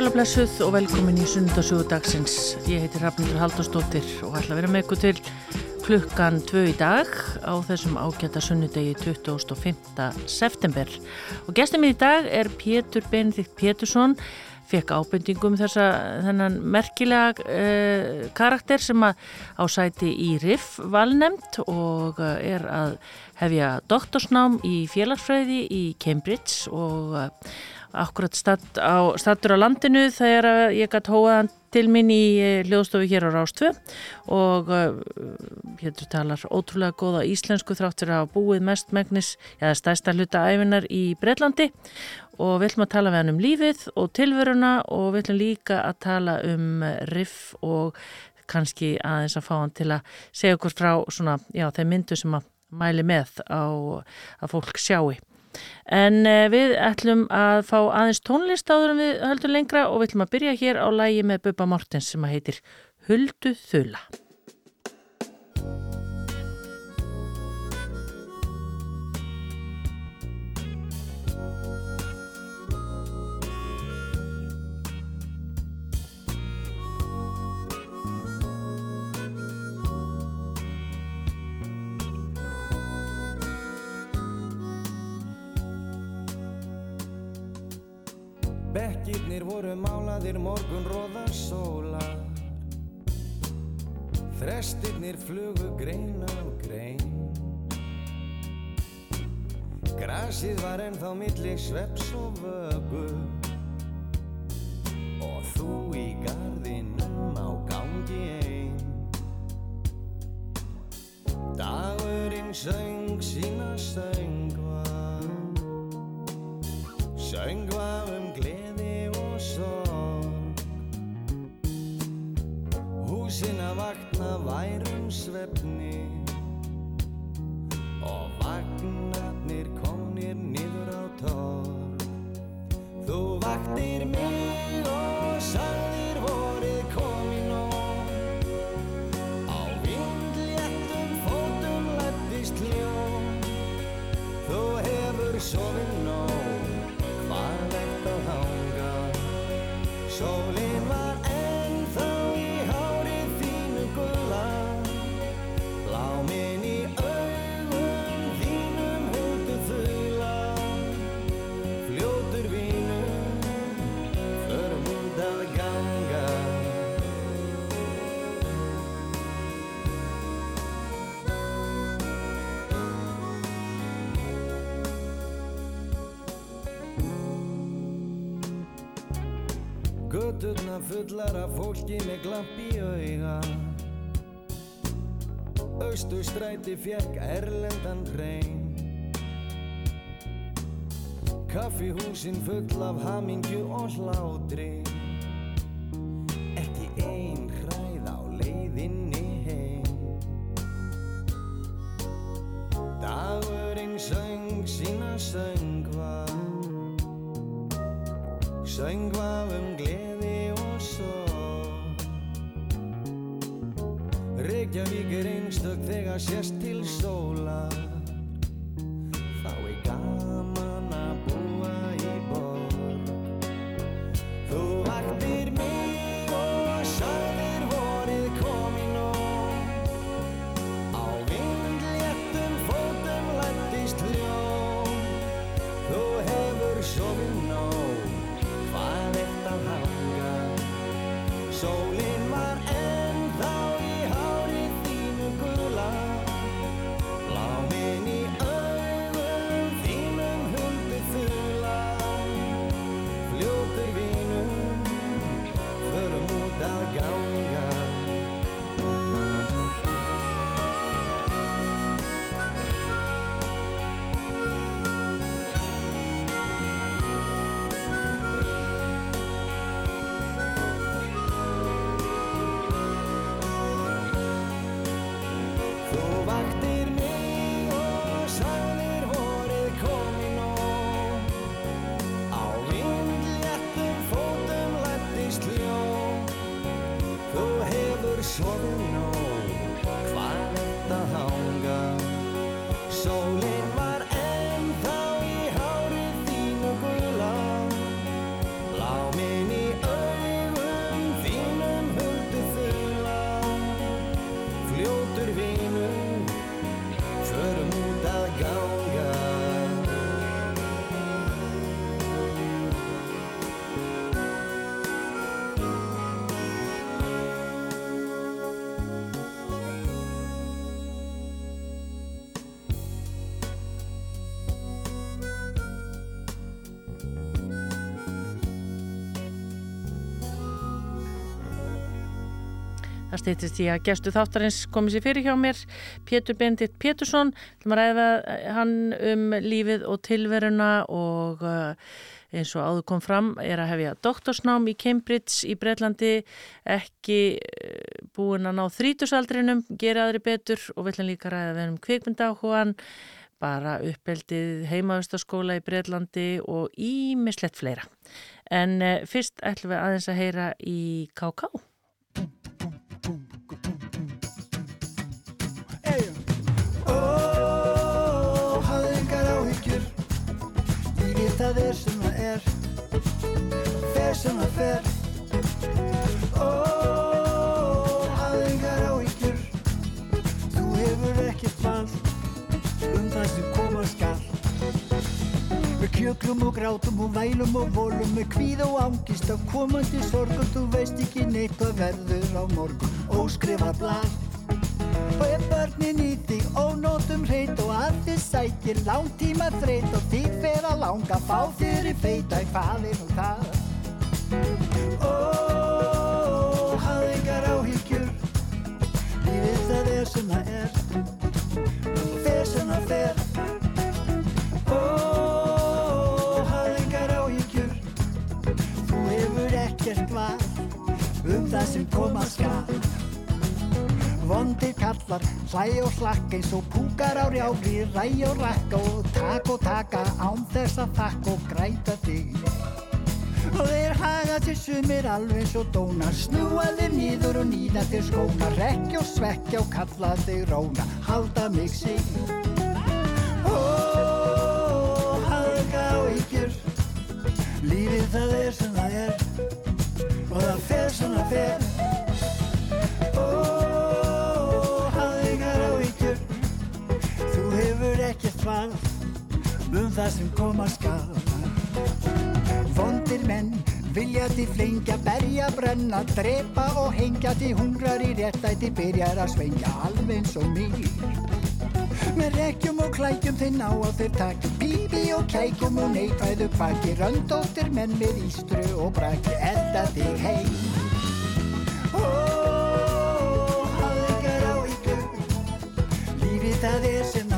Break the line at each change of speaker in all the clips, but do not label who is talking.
sæla blessuð og velkomin í sundarsögu dagsins. Ég heitir Rafnildur Haldarsdóttir og ætla að vera með ykkur til klukkan 2 í dag á þessum ágæta sunnudegi 25. september. Og gestur minn í dag er Pétur Benedikt Pétursson, fekk ábendingum þessa þennan merkilega uh, karakter sem að ásæti í RIF valnemt og uh, er að hefja doktorsnám í félagsfræði í Cambridge og uh, akkurat statt á, stattur á landinu þegar ég gæti hóaðan til minn í eh, hljóðstofu hér á Rástvö og héttur uh, talar ótrúlega góða íslensku þráttur að hafa búið mest megnis, eða stæsta hluta æfinar í Breitlandi og við ætlum að tala við hann um lífið og tilveruna og við ætlum líka að tala um riff og kannski aðeins að fá hann til að segja okkur frá svona, já, þeim myndu sem að mæli með á að fólk sjáu. En eh, við ætlum að fá aðeins tónlist áður en við höldum lengra og við ætlum að byrja hér á lægi með Bubba Mortens sem að heitir Huldu Þula.
Bekkirnir voru málaðir morgun róða sólar. Þrestirnir flugu grein á grein. Grasið var ennþá milli sveps og vögu fullar af fólki með glamp í auga. Östustræti fjekk erlendan hrein. Kaffihúsin full af hamingju og hlátri. Ekki ein hræð á leiðinni heim. Dagurinn söng sína söngva. Söngva um Reykjavík er einstök þegar sést til sólar. Þá er gaman
Það steytist í að gestu þáttarins komið sér fyrir hjá mér, Pétur Bendit Pétursson, að ræða hann um lífið og tilveruna og uh, eins og áður kom fram er að hefja doktorsnám í Cambridge í Breitlandi, ekki uh, búin að ná þrítusaldrinum, gera aðri betur og vill hann líka ræða við um kvikmyndaáhugan, bara uppeldið heimaðustaskóla í Breitlandi og ímislegt fleira. En fyrst ætlum við aðeins að heyra í K.K.
sem það fer. Ó, hafðu engar áhyggjur Þú hefur ekkert val Um það sem koma skal. Við kjöklum og grátum og vælum og volum Með kvíð og ángist af komandi sorgum Þú veist ekki neitt hvað verður á morgun. Óskrifa blað Og ef börnin í þig ónótum hreit og að þið sækir langtíma þreyt og þig fer að langa fá þér í feita hvað er nú það? Ó, hafðu engar áhyggjur. Lífið það er sem það er. Fer sem það fer. Ó, hafðu engar áhyggjur. Þú hefur ekkert val um það sem koma skal. Vondir kallar, hlæ og slakk eins og púkar á rjáfri, ræ og rakka og tak og taka án þess að þakka og græta þig. Og þeir haga til sumir alveg svo dóna, snúa þér nýður og nýða þér skóna, rekja og svekja og kalla þig róna, halda mig sig. Ó, hafðu ekki áhyggjur, lífið það er sem það er, og það fer sem það fer. Ó, hafðu engar áhyggjur Þú hefur ekkert val um það sem koma skal. Vondir menn vilja til flengja, berja, brenna, drepa og hengja til hungrar í réttæti byrjar að svengja alveg eins og mér Með rekkjum og klækjum þeir ná á þeir taki Bíbi og kækjum og neikvæðu kvaki Röndóttir menn með ístru og braki Edda þig heim. Ó, hafðu engar áhyggjur Lífið það er sem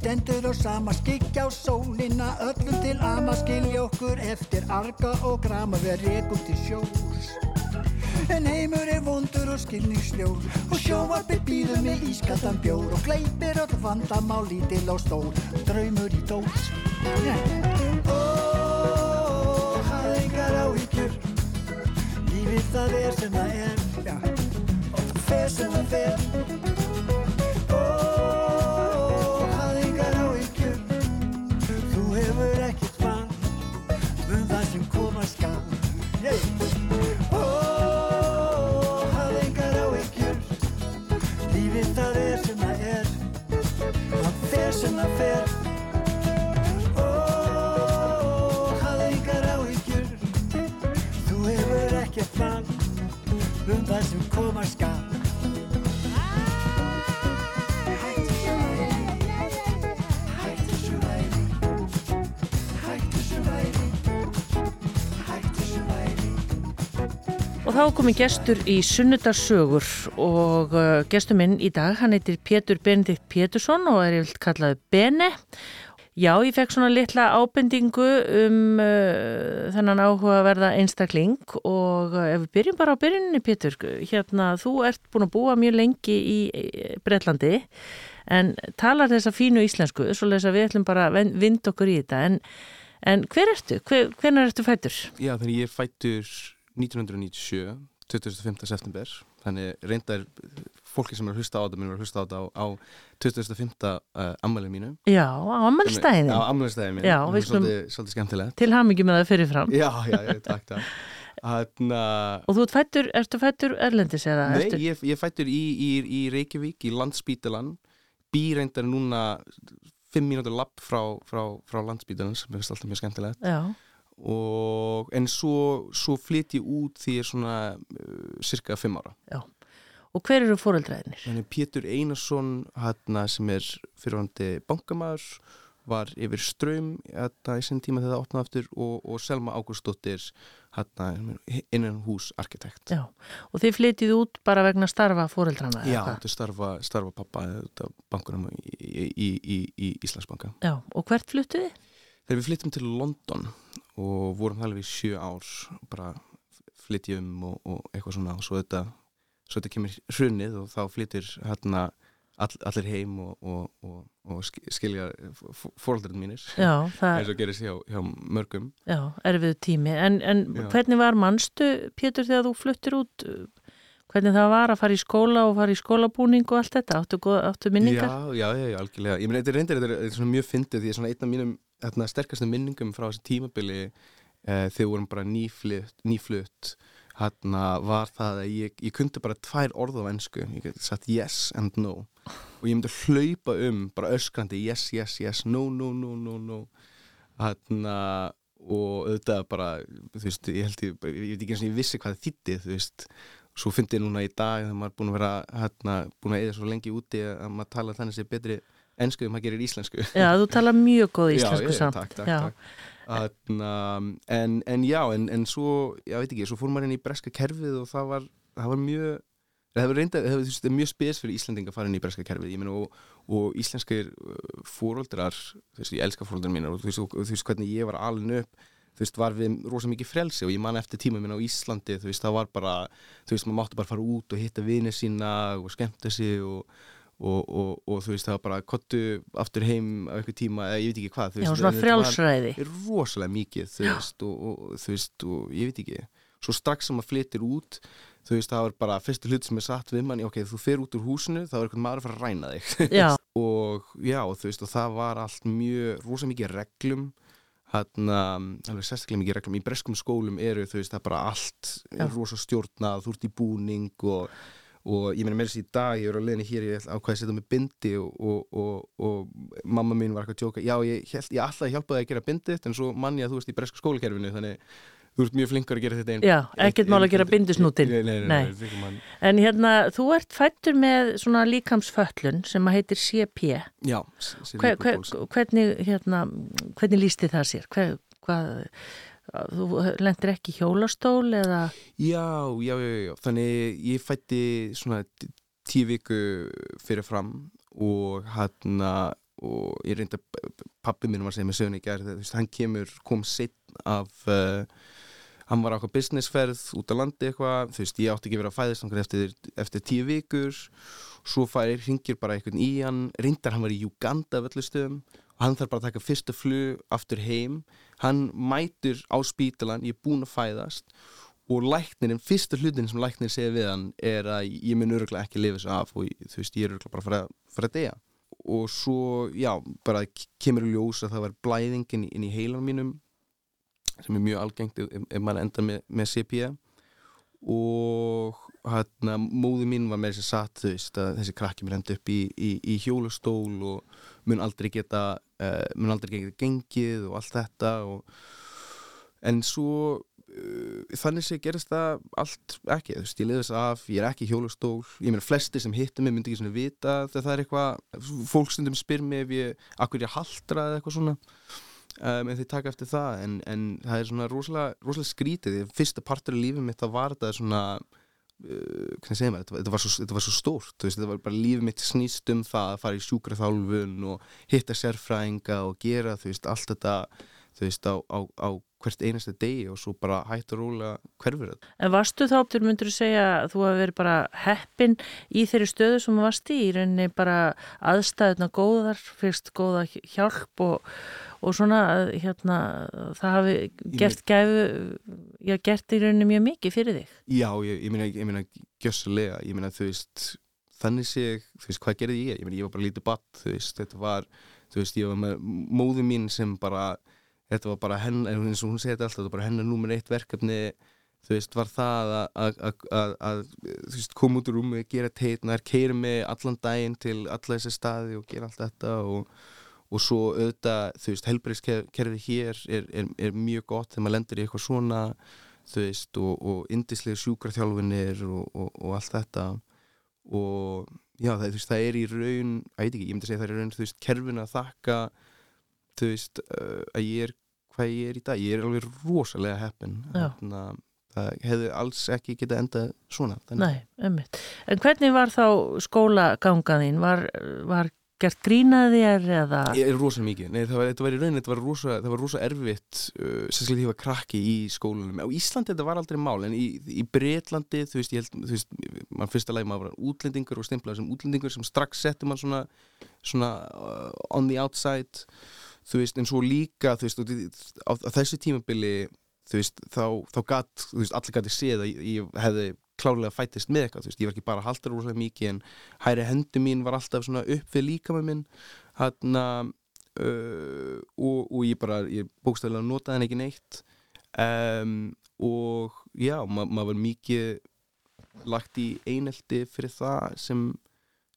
stendur á sama skikja á sólina, öllum til ama skilja okkur eftir arga og grama við rekum til sjós. En heimur er vondur og skilningsljór og sjóarbyr býður með ískaldan bjór og gleipir öll vandamál lítil og stór, draumur í dós. Ó, hafðu engar áhyggjur, lífið það er sem það er, og fer sem það fer. Um það sem koma skal Hættu svo væri Hættu svo væri Hættu svo væri
Og þá komin gestur í Sunnudarsögur og uh, gestur minn í dag, hann heitir Pétur Benedikt Pétursson og er yfirlt kallaði Bene. Já, ég fekk svona litla ábendingu um uh, þennan áhugaverða einstakling og uh, ef við byrjum bara á byrjunni Pétur, hérna þú ert búin að búa mjög lengi í Breitlandi en talar þessa fínu íslensku, svo lesa við ætlum bara að vind okkur í þetta, en, en hver ertu? Hver, hvenar ertu fættur?
Já, þannig ég fættur 1997, 25. september þannig reyndar fólki sem er að hlusta á þetta minn er að hlusta á þetta á, á 2005. Uh, ammælið mínu
Já, á ammælstæðinu.
á ammælistæðinu mínu
Já,
Það er svolítið, skemmtilegt
Til hamingi með það fyrirfram.
já, já, ég takk það Þarna,
Og þú ert fættur, ertu fættur erlendis eða?
nei,
ertu...
ég, ég fættur í, í, í Reykjavík í landspítalan býr reyndar núna fimm mínútur lapp frá, frá, frá landspítalan sem er alltaf mjög skemmtilegt
Já,
og, en svo, svo flytt ég út því ég er svona uh, cirka fimm ára
já. Og hver eru fóreldræðinir?
Þannig Pétur Einarsson hérna, sem er fyrirhandi bankamæður var yfir ströym hérna, í sinn tíma þegar það opnaði aftur og, og Selma Ágústóttir hérna, innan hús arkitekt
Já, og þið flytið út bara vegna starfa fóreldrana?
Já, þetta starfa, starfa pappa bankunum í, í, í, í, í Íslandsbanka
Já, og hvert fluttuð þið?
Þegar við flyttum til London og vorum alveg í sjö ár bara flytjum og, og eitthvað svona og svo þetta, svo þetta kemur hrunnið og þá flyttir hérna all, allir heim og, og, og, og sk- skilja fóröldurinn mínir
Já, það,
eins og gerist hjá, hjá mörgum
já, erfið tími. En, en hvernig var mannstu, Pétur, þegar þú fluttir út? Hvernig það var að fara í skóla og fara í skólabúning og allt þetta? Áttu, áttu minningar?
Já, já, já, algjörlega Ég meina, þetta er reyndir, þetta er, þetta er svona mjög fyndið því að svona einn af mínum hérna, sterkastu minningum frá þessi tímabili eh, þegar við vorum bara nýflutt, nýflutt hérna var það að ég, ég kundi bara tvær orð á ennsku ég geti sagt yes and no. Og ég myndi hlaupa um bara öskrandi yes, yes, yes, no, no, no, no, no. Hérna og auðvitað bara, þú veist, ég held ég, ég veit ekki eins og ég vissi hvað það þýtti, þú veist. Svo fyndi ég núna í dag þegar maður er búin að vera hérna, búin að eða svo lengi úti að maður tala þannig sé betri ennsku en maður gerir íslensku
Já, þú tala mjög góð íslensku
já, já,
samt.
takk, takk, takk. Atna, en, en já, en, en svo ég veit ekki, svo fór maður inn í breska kerfið og það var, það var mjög það hefur reynda, það hefur, er mjög spes fyrir Íslandinga að fara inn í breska kerfið, ég meina og, og íslenskir uh, fóroldrar þú veist, ég elska fóroldrar mínar og þú veist, og, þú veist hvernig ég var alin upp þú veist, var við rosa mikið frelsi og ég man eftir tíma minn á Íslandi, þú veist, það var bara þú veist, maður mátti bara fara út og hitta vini sína og skemmta sig og Og, og, og þú veist það var bara kottu aftur heim á eitthvað tíma eða ég veit ekki hvað þú
Já,
veist,
svona frjálsræði.
rosalega mikið þú veist og, og, þú veist og ég veit ekki. Svo strax sem maður flyttir út þú veist það var bara fyrstu hlut sem er satt við manni ok, þú fer út úr húsinu þá er eitthvað maður að fara að ræna þig.
Já,
og já, þú veist og það var allt mjög, rosa mikið reglum. Hann alveg sérstaklega mikið reglum. Í breskum skólum eru þú veist það bara allt
Já.
er rosa stjórnað, þú ert í búning og og ég meina með þessi í dag, ég er á leðinni hér ég ákvaði að setja mig bindi og, og, og, og mamma mín var eitthvað að tjóka já, ég, held, ég ætlaði að hjálpa þig að gera bindið en svo mann ég að þú veist í bresku skólakerfinu þannig þú ert mjög flinkar að gera þetta einn
Já, ekkert mál að gera bindisnútinn.
Nei, nei, nei,
en hérna, þú ert fættur með svona líkamsföllun sem að heitir CP.
Já,
Hver, hver, hvernig, hérna, hvernig lísti það sér? Hver, hvað, þú lendir ekki hjólastól eða?
Já, já, já, já, þannig ég fætti svona tíu viku fyrir fram og hann og ég reyndi að pappi minn var að segja með sögni í gær þú veist, hann kemur, kom sitt af uh, hann var á eitthvað businessferð út á landi eitthvað, þú veist, ég átti ekki að vera að fæðast eftir, eftir tíu vikur svo færi, ringir bara einhvern í hann reyndar hann var í Uganda af öllu stöðum og hann þarf bara að taka fyrsta flug aftur heim, hann mætur á spítalan, ég er búinn að fæðast. Og læknirinn, fyrsta hlutin sem læknir segir við hann er að ég mun öruglega ekki lifa þessu af og þú veist, ég er öruglega bara að fara, fara að deyja. Og svo, já, bara kemur í ljós að það var blæðingin inn í heilan mínum sem er mjög algengt ef, ef- maður endar með, með CP og hérna, móði mín var með þess að satt að þessi krakki mér endi upp í, í, í hjólastól og mun aldrei geta uh, mun aldrei geta gengið og allt þetta og, en svo uh, þannig sé gerist það allt ekki, þú veist, ég liði þess af ég er ekki í hjólastól, ég meina flesti sem hittu mig myndi ekki svona vita þegar það er eitthvað fólk stundum spyr mig ef ég akkur ég haltra eða eitthvað svona um, en þeir taka eftir það en, en það er svona rosalega, rosalega skrítið fyrsta partur í lífið mitt það var þetta svona hvernig segir maður, þetta, var- svo, þetta var svo stórt veist, þetta var bara lífið mitt snýst um það að fara í sjúkraþálfun og hitta sérfræðinga og gera veist, allt þetta veist, á, á, á hvert einasta degi og svo bara hægt og rólega hverfur þetta.
En varstu þá, þú myndur þú segja að þú hafi verið bara heppin í þeirri stöðu sem þú varst í, í rauninni bara aðstæðuna góðar, fyrst góða hjálp og, og svona hérna, það hafi gert gæfu, já, gert í rauninni mjög mikið fyrir þig.
Já, ég, ég meina, ég meina gjössulega, ég meina þú veist þannig sé ég, þú veist, hvað gerði ég? Ég, meni, ég var bara lítið batt, þú veist, þetta var þú veist, ég var með móðu mín sem bara, þetta var bara henn eins og hún segi þetta alltaf, þetta var bara hennar númer eitt verkefni, þú veist, var það að, að, að, að, að þú veist, koma út úr rúmi, gera teitnar keira mig allan daginn til alla þessi staði og gera allt þetta og, og svo auðvitað, þú veist, helbriðskerfi hér er, er, er mjög gott þegar maður lendur í eitthvað svona þú veist, og, og indislega sjúkraþjálfinir og, og, og allt þetta og já, það, veist, það er í raun, að ég veit ekki, ég myndi að segja það er í raun, þú veist, kerfin að þakka þú veist, uh, að ég er hvað ég er í dag, ég er alveg rosalega heppin þannig að það hefði alls ekki getið endað svona þannig.
Nei, ummitt. En hvernig var þá skólagangaðinn? Var, var gert grínaði þér eða?
Ég er rosalega mikið, nei það var, var í rauninni þetta það var rosa erfitt uh, sérstaklega því að krakki í skólanum. Á Íslandi þetta var aldrei mál, en í, í Breitlandi þú veist, ég held, þú veist mann fyrsta lagi maður var útlendingur og stimplaði sem útlendingur sem strax setti mann svona svona uh, on the outside. Þú veist, en svo líka þú veist, á, á þessu tímabili þú veist, þá, þá gatt, þú veist, allir gæti séð að ég hefði klárlega fætist með eitthvað, veist, ég var ekki bara haldur úr það mikið en hæri hendu mín var alltaf upp við líka með minn hann að uh, og, og ég bara, ég bókstæðilega notaði henni ekki neitt um, og já, ma maður var mikið lagt í eineldi fyrir það sem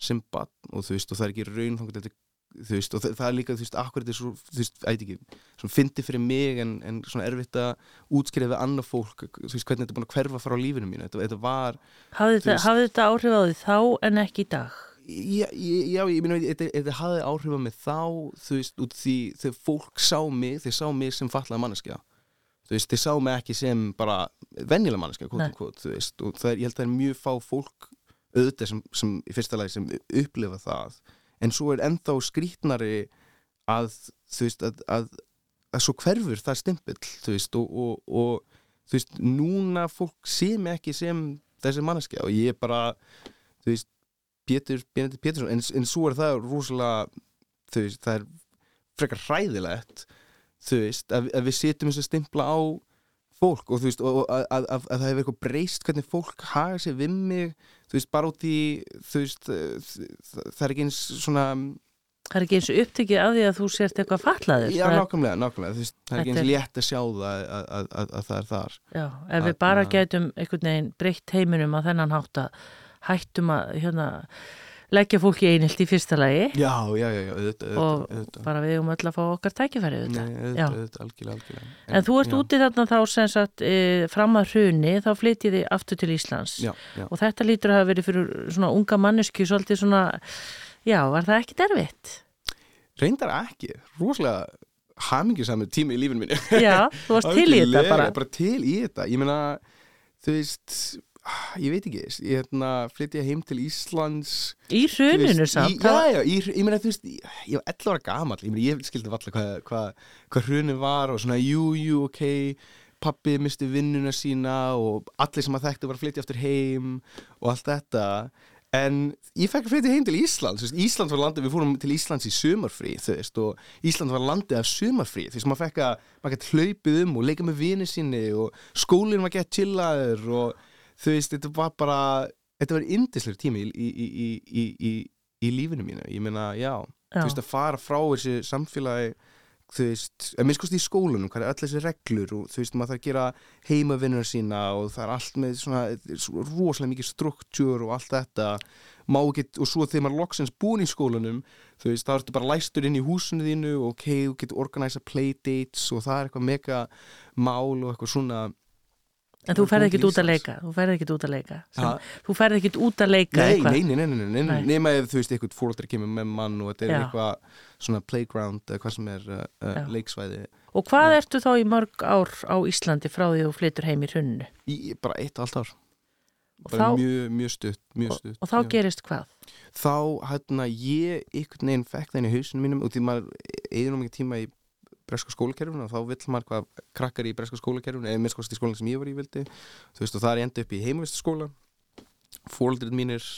sem bann og þú veist, og það er ekki raun þannig að þetta þú veist, og það, er líka, þú veist, akkur þetta er svo, þú veist, ætti ekki, svona fyndi fyrir mig en, en svona erfitt að útskrifa við annað fólk, þú veist, hvernig þetta er búin að hverfa frá lífinu mínu, þetta, þetta var
Hafði þetta, hafði þetta áhrif á því þá en ekki í dag?
Já, já ég minna, þetta, þetta hafði áhrif á mig þá, þú veist, út því þegar fólk sá mig, þeir sá mig sem fallaði manneskja, þú veist, þeir sá mig ekki sem bara vennilega manneskja, kvot, þú veist, og það er, ég held að það er mjög fá fólk auðvitað sem, sem í fyrsta lagi sem upplifa það en svo er ennþá skrítnari að þú veist að, að, að svo hverfur það stimpill þú veist og, og, og þú veist núna fólk sé mig ekki sem þessi manneskja og ég er bara þú veist Pétur, Benedikt Pétursson en, en svo er það rosalega þú veist það er frekar hræðilegt þú veist að, að við setjum þess að stimpla á fólk og þú veist og, og að, að það hefur eitthvað breyst hvernig fólk haga sér við mig þú veist, bara út í þú veist, það er ekki eins svona
Það er ekki eins upptökið af því að þú sért eitthvað fallaður
Já, nákvæmlega, nákvæmlega, veist, það er ekki eins létt að sjá það að, að, að, að það er þar.
Já, ef við bara getum einhvern veginn breytt heiminum að þennan hátt að hættum að hérna leggja fólki einilt í fyrsta lagi.
Já, já, já, auðvitað,
og
auðvitað.
bara við um öll að fá okkar tækifæri auðvitað. En, en þú ert úti þarna þá sem sagt e, fram að hruni, þá flytið þið aftur til Íslands.
Já, já.
og þetta lítur að hafa verið fyrir svona unga mannesku svolítið svona, já, var það ekki derfitt?
Reyndar ekki, rosalega hamingisamur tími í lífinu minni
Já, þú varst til í þetta bara.
bara til í þetta, ég meina þú veist, ég veit ekki ég hérna, flytti heim til Íslands
Í hruninu samt
í, Já, já, í, ég meina þú veist ég, ég var 11 ára gamall, ég meina ég skildi valla hvað hva, hva hrunið var og svona jú, jú, ok pappi misti vinnuna sína og allir sem að þekktu var að flytja aftur heim og allt þetta. En ég fekk að flytja heim til Íslands Ísland var landið, við fórum til Íslands í sumarfrí þú veist, og Ísland var landið af sumarfrí þú veist, maður fekk að, maður gett hlaupið um og leika með vini sinni og skólinn var gett chillaður og þú veist, þetta var bara þetta var indislegur tími í, í, í, í, í, í lífinu mínu. Ég meina, já,
Já.
þú veist, að fara frá þessi samfélagi þú veist, að minnst kosti í skólunum hvað er öll þessi reglur og þú veist, maður þarf að gera heimavinnuna sína og það er allt með svona, rosalega mikið struktúr og allt þetta. Má ekki, og svo þegar maður loksins búin í skólanum þú veist, þá ertu bara læstur inn í húsinu þínu og ok, þú getur organisa playdates og það er eitthvað mega mál og eitthvað svona
En þú ekkit
til
út að leika Þú ferð ekkit út að leika? Þú ferð ekkit út að leika eitthvað.
nei, nei, nei, nei, nei,
Nei.
nema ef þú veist eitthvað fóldri kemur með mann og þetta er eitthvað svona playground eða hvað sem er uh,
Já.
leiksvæði
Og hvað ertu þá í mörg ár á Íslandi frá því þú flyttur heim í hrunnu?
bara eitt og allt ár bara mjög, mjög stutt, mjög stutt
og þá gerist hvað?
þá hérna ég einhvern veginn fekk það inn í hausinu mínum og því maður eður nú mikið tíma í breska skólakerfinu og þá vill maður hvað krakkar í breska skólakerfinu eða minnst kosti skólan sem ég var í vildi þú veist og það er enda upp í heimavistaskóla fóldrið mínir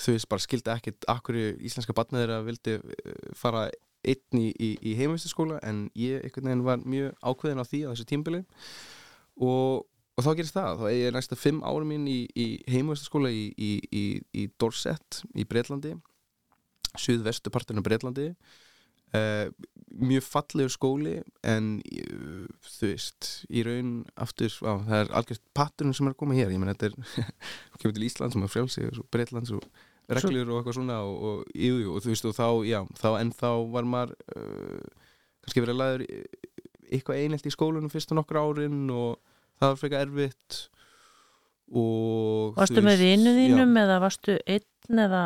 þú veist bara skildi ekkit akkur íslenska batnaðir að vildi eh, fara einn í, í, í heimavistaskóla en ég einhvern veginn var mjög ákveðin á því á þessu tímbili og, og þá gerist það, þá er ég næsta fimm árum mín í, í heimavistaskóla í, í, í, í Dorset í Breitlandi suðvestu partinu Breitlandi uh, mjög fallegur skóli en uh, þú veist í raun aftur, á, það er algjörst patturinn sem er að koma hér, ég menn þetta er kemur til Ísland sem er frjálsig og Breitlands og reglur og eitthvað svona og, og, jú, og þú veist og þá, já, þá en þá var maður uh, kannski verið að laður eitthvað einelt í skólanum fyrstu nokkur árin og það var frekar erfitt og
Varstu með vinnu þínum eða varstu einn eða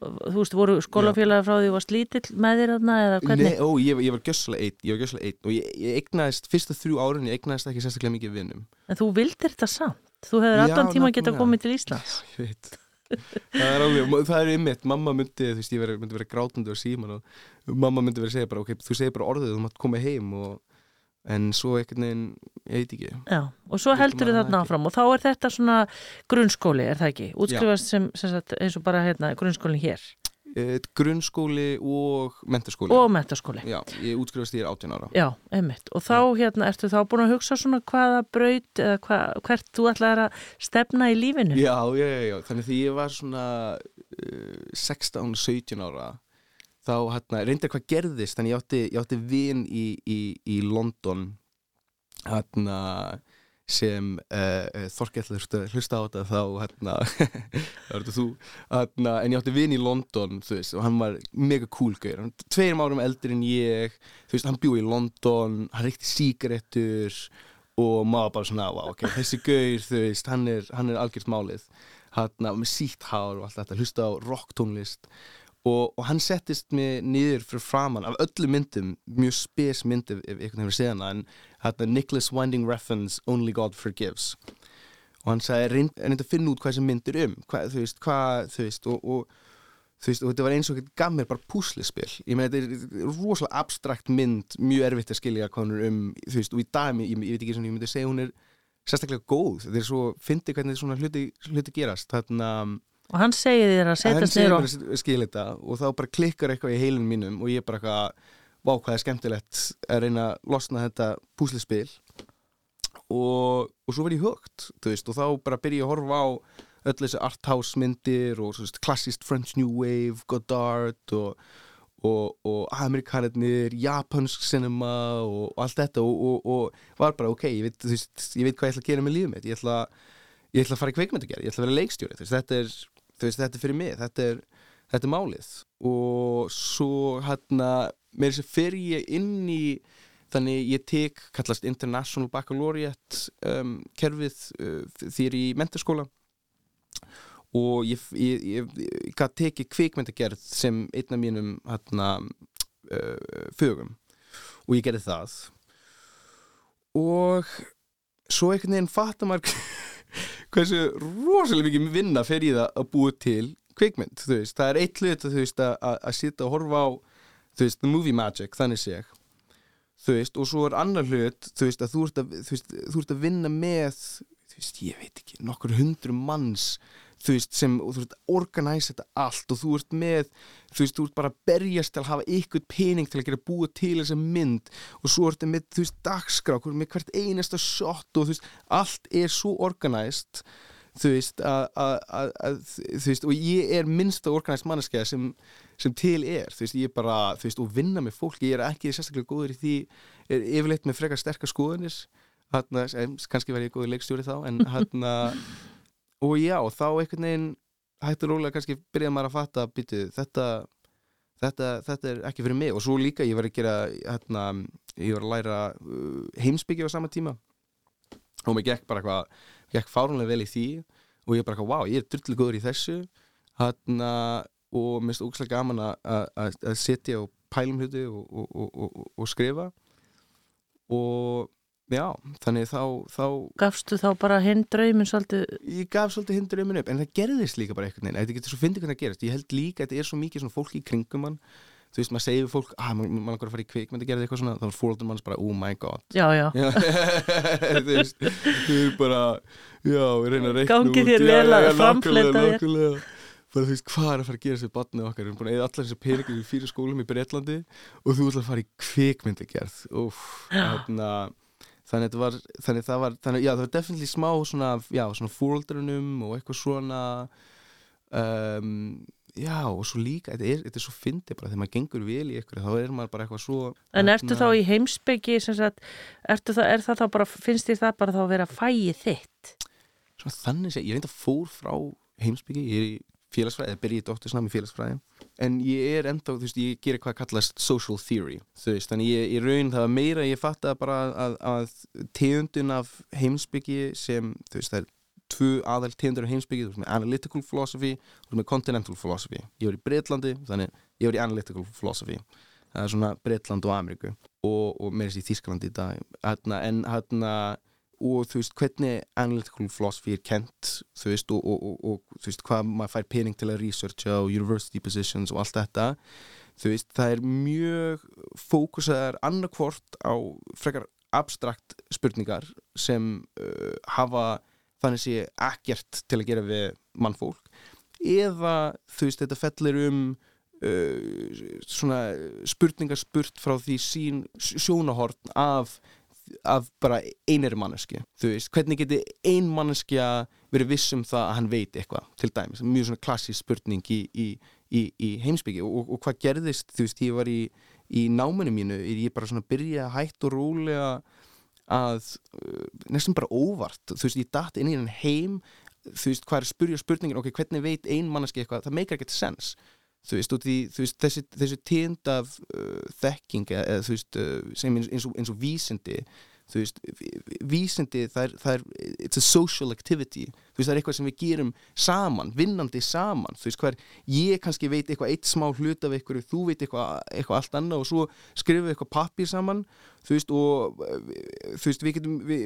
þú veist, voru skólafélagi frá því þú varst lítill með þér þarna eða hvernig?
Nei, ó, ég, ég var gjössalega einn, ég var gjössalega einn og ég, ég eignaðist, fyrstu þrjú árin ég eignaðist ekki sérstaklega mikið vinnum
En þú vildir þetta samt? Þú hefur
Já,
allan tíma geta
nákvæmlega.
komið til Íslands
ég veit það er alveg, það er ymmit, mamma myndi þú veist, ég myndi vera grátandi á síman og mamma myndi vera að segja bara, ok, þú segir bara orðið þú mátt koma heim og en svo einhvern veginn, ég veit ekki.
Já, og svo heldur
það
þarna áfram og þá er þetta svona grunnskóli, er það ekki? Útskrifast sem, sem sagt, eins og bara hérna, grunnskólinn hér.
E, grunnskóli og mentaskóli
og mentaskóli
já, ég útskrifast ég er 18 ára.
Já, einmitt. Og þá hérna, ertu þá búin að hugsa svona hvaða braut eða hva, hvert þú ætlaðir að stefna í lífinu?
já, já, já, já, þannig því ég var svona uh, 16-17 ára þá hérna, reyndar hvað gerðist þannig ég átti, ég átti vin í, í, í London hérna sem uh, Þorkell hlusta á þetta þá hérna, þú hérna, en ég átti vin í London veist, og hann var mega cool gaur. Hann var tveim árum eldri en ég veist, hann bjóð í London, hann reykti sígarettur og maður bara svona, wow, ok, þessi þú veist, hann er, er algjört málið. Hérna, með sítt hár og allt þetta hlusta á rocktónlist og, og hann settist mig niður fyrir framann af öllu myndum, mjög spes mynd ef, einhvern hefur séð hana en hérna Nicholas Winding Refn's Only God Forgives. Og hann sagði, reynd, reynd að finna út hvað þessi mynd er um. Hvað, þú veist, hvað, þú veist og, og þú veist, og þetta var eins og þetta gaf mér bara púslispil, ég meina þetta er rosalega abstrakt mynd, mjög erfitt að skilja hvað hún er um, þú veist, og í dag ég, ég, ég veit ekki svona, ég myndi segja hún er sérstaklega góð, þetta er svo, fyndi hvernig svona hluti, hluti gerast, þarna
Og hann segir þér að
hann
setjast
segir
niður
mér
og...
að skilja þetta og þá bara klikkar eitthvað í heilin mínum og ég bara eitthvað, vá hvað er skemmtilegt að reyna að losna þetta púslispil og, og svo verð ég högt, veist, og þá bara byrja ég að horfa á öll þessi arthouse myndir og veist, klassist French New Wave, Godard og, og, og amerikanarnir, japansk cinema og, allt þetta og, og, og var bara ok, ég veit, veist, ég veit hvað ég ætla að gera með lífum mitt, ég ætla, ég ætla að fara í kveikmyndagerð, ég ætla að vera leikstjóri, þetta er, veist, þetta er fyrir mig, þetta er, þetta er málið. Og svo hérna, þess að fer ég inn í þannig ég tek, kallast International Baccalaureate um, kerfið uh, er í mentaskóla og ég, ég, ég, ég gat tekið kvikmyndagerð sem einn af mínum hérna, uh, fögum. Og ég gerði það. Og svo einhvern veginn fattar maður hversu rosalega mikið vinna fer í það að búa til kvikmynd, þú veist, það er eitt hlut þú veist, að, að- sitja og horfa á þú veist, movie magic, þannig sé ég. Þú veist, og svo er annar hlut þú veist, að þú ert að, þú veist, þú ert að vinna með, þú veist, ég veit ekki nokkur hundru manns þú veist, sem, og þú veist, organise þetta allt og þú ert með, þú veist, þú ert bara að berjast til að hafa ykkur pening til að gera búa til þessa mynd og svo ertu með, þú veist, dagskrá, með hvert einasta shot og þú veist, allt er svo organized þú veist, að, að, að, að þú veist, og ég er minnsta organized manneskja sem, sem til er þú veist, ég er bara, þú veist, og vinna með fólk ég er ekki sérstaklega góður í því er yfirleitt með frekar sterkar skoðanir hann, kannski verði ég góður leikstjóri þá en hann og já, þá einhvern veginn hægt og rólega kannski byrjaði maður að fatta býtu, þetta, þetta þetta er ekki fyrir mig. Og svo líka ég var að gera hérna, ég var að læra uh, heimsbyggja á sama tíma. Og mér gekk bara eitthvað gekk fárunlega vel í því. Og ég bara eitthvað, wow, ég er drullu góður í þessu. Hérna, og mér finnst ógæslega gaman að- setja og pælum hluti og, og, og, og skrifa. Og já, þannig þá, þá
Gafstu þá bara hinn draumin svolítið,
ég gaf svolítið um henni upp en það gerðist líka bara einhvern veginn. Þetta getur svo fyndið hvernig það gerist. Ég held líka að þetta er svo mikið svona fólk í kringum mann þú veist, maður segir fólk að maður maður langar að fara í kvik það gerði eitthvað svona, þá er fóröldur manns bara oh my god.
Já, já,
Já, þú veist, þau eru bara já, við reyna að reikna út,
þér
já,
vel að
nákvæmlega,
þér.
bara þú veist, hvað er að fara að gera sér barnið okkar, við erum búin að eða allar þessi peningur í fyrir skólum í Breitlandi og þú ætla að fara í kvikmyndagerð. Úf, þarna, þannig, var, þannig það var þannig, já, það var definitely smá svona, já, svona fóruldrunum og eitthvað svona um, já, og svo líka þetta er, þetta er svo fyndið bara, þegar maður gengur vel í ykkur þá er maður bara eitthvað svo
En ertu þá í heimsbyggi sagt, ertu það, er það þá bara, finnst þér það bara þá að vera fæið þitt?
svona þannig sé, ég reynda fór frá heimsbyggi, ég er í félagsfræði, eða byrja í doktorsnam í félagsfræði en ég er enda, þú veist, ég gerir hvað kallast social theory, þú veist, þannig ég, ég raun það meira, ég fatt að bara að, að tegundun af heimsbyggi sem, þú veist, það er tvö aðal tegundur af heimsbyggi, þú veist, með analytical philosophy og með continental philosophy. Ég var í Breitlandi, þannig ég var í analytical philosophy, það er svona Breitland og Ameríku og, og meira sér í Þísklandi í dag, hérna, en hérna og þú veist hvernig analytical philosophy er kent þú veist og, og, og, og þú veist hvað maður fær pening til að researcha og university positions og allt þetta þú veist það er mjög fókusaðar annarkvort á frekar abstrakt spurningar sem uh, hafa þannig sé ekkert til að gera við mannfólk eða þú veist þetta fellir um uh, svona spurningar spurt frá því sín sjónahorn af af bara einari manneski þú veist, hvernig geti ein manneskja verið viss um það að hann veit eitthvað til dæmis, mjög svona klassísk spurning í, í, í, í heimsbyggi og, og hvað gerðist, þú veist, ég var í náminu mínu, ég bara svona byrja hægt og rólega að uh, næstum bara óvart. Þú veist, ég datt inn í henn heim þú veist, hvað er að spurja spurningin, ok, hvernig veit ein manneski eitthvað, það meikar ekkert sens þú veist, því, þú veist þessi, þessi tínd af uh, þekking eða þú veist, uh, sem eins og, eins og vísindi þú veist, vísindi það er, það er, it's a social activity. Þú veist, það er eitthvað sem við gerum saman vinnandi saman, þú veist, hver ég kannski veit eitthvað eitt smá hlut af eitthvað þú veit eitthvað, eitthvað allt annað og svo skrifum við eitthvað pappir saman. Þú veist, og þú veist, við getum við,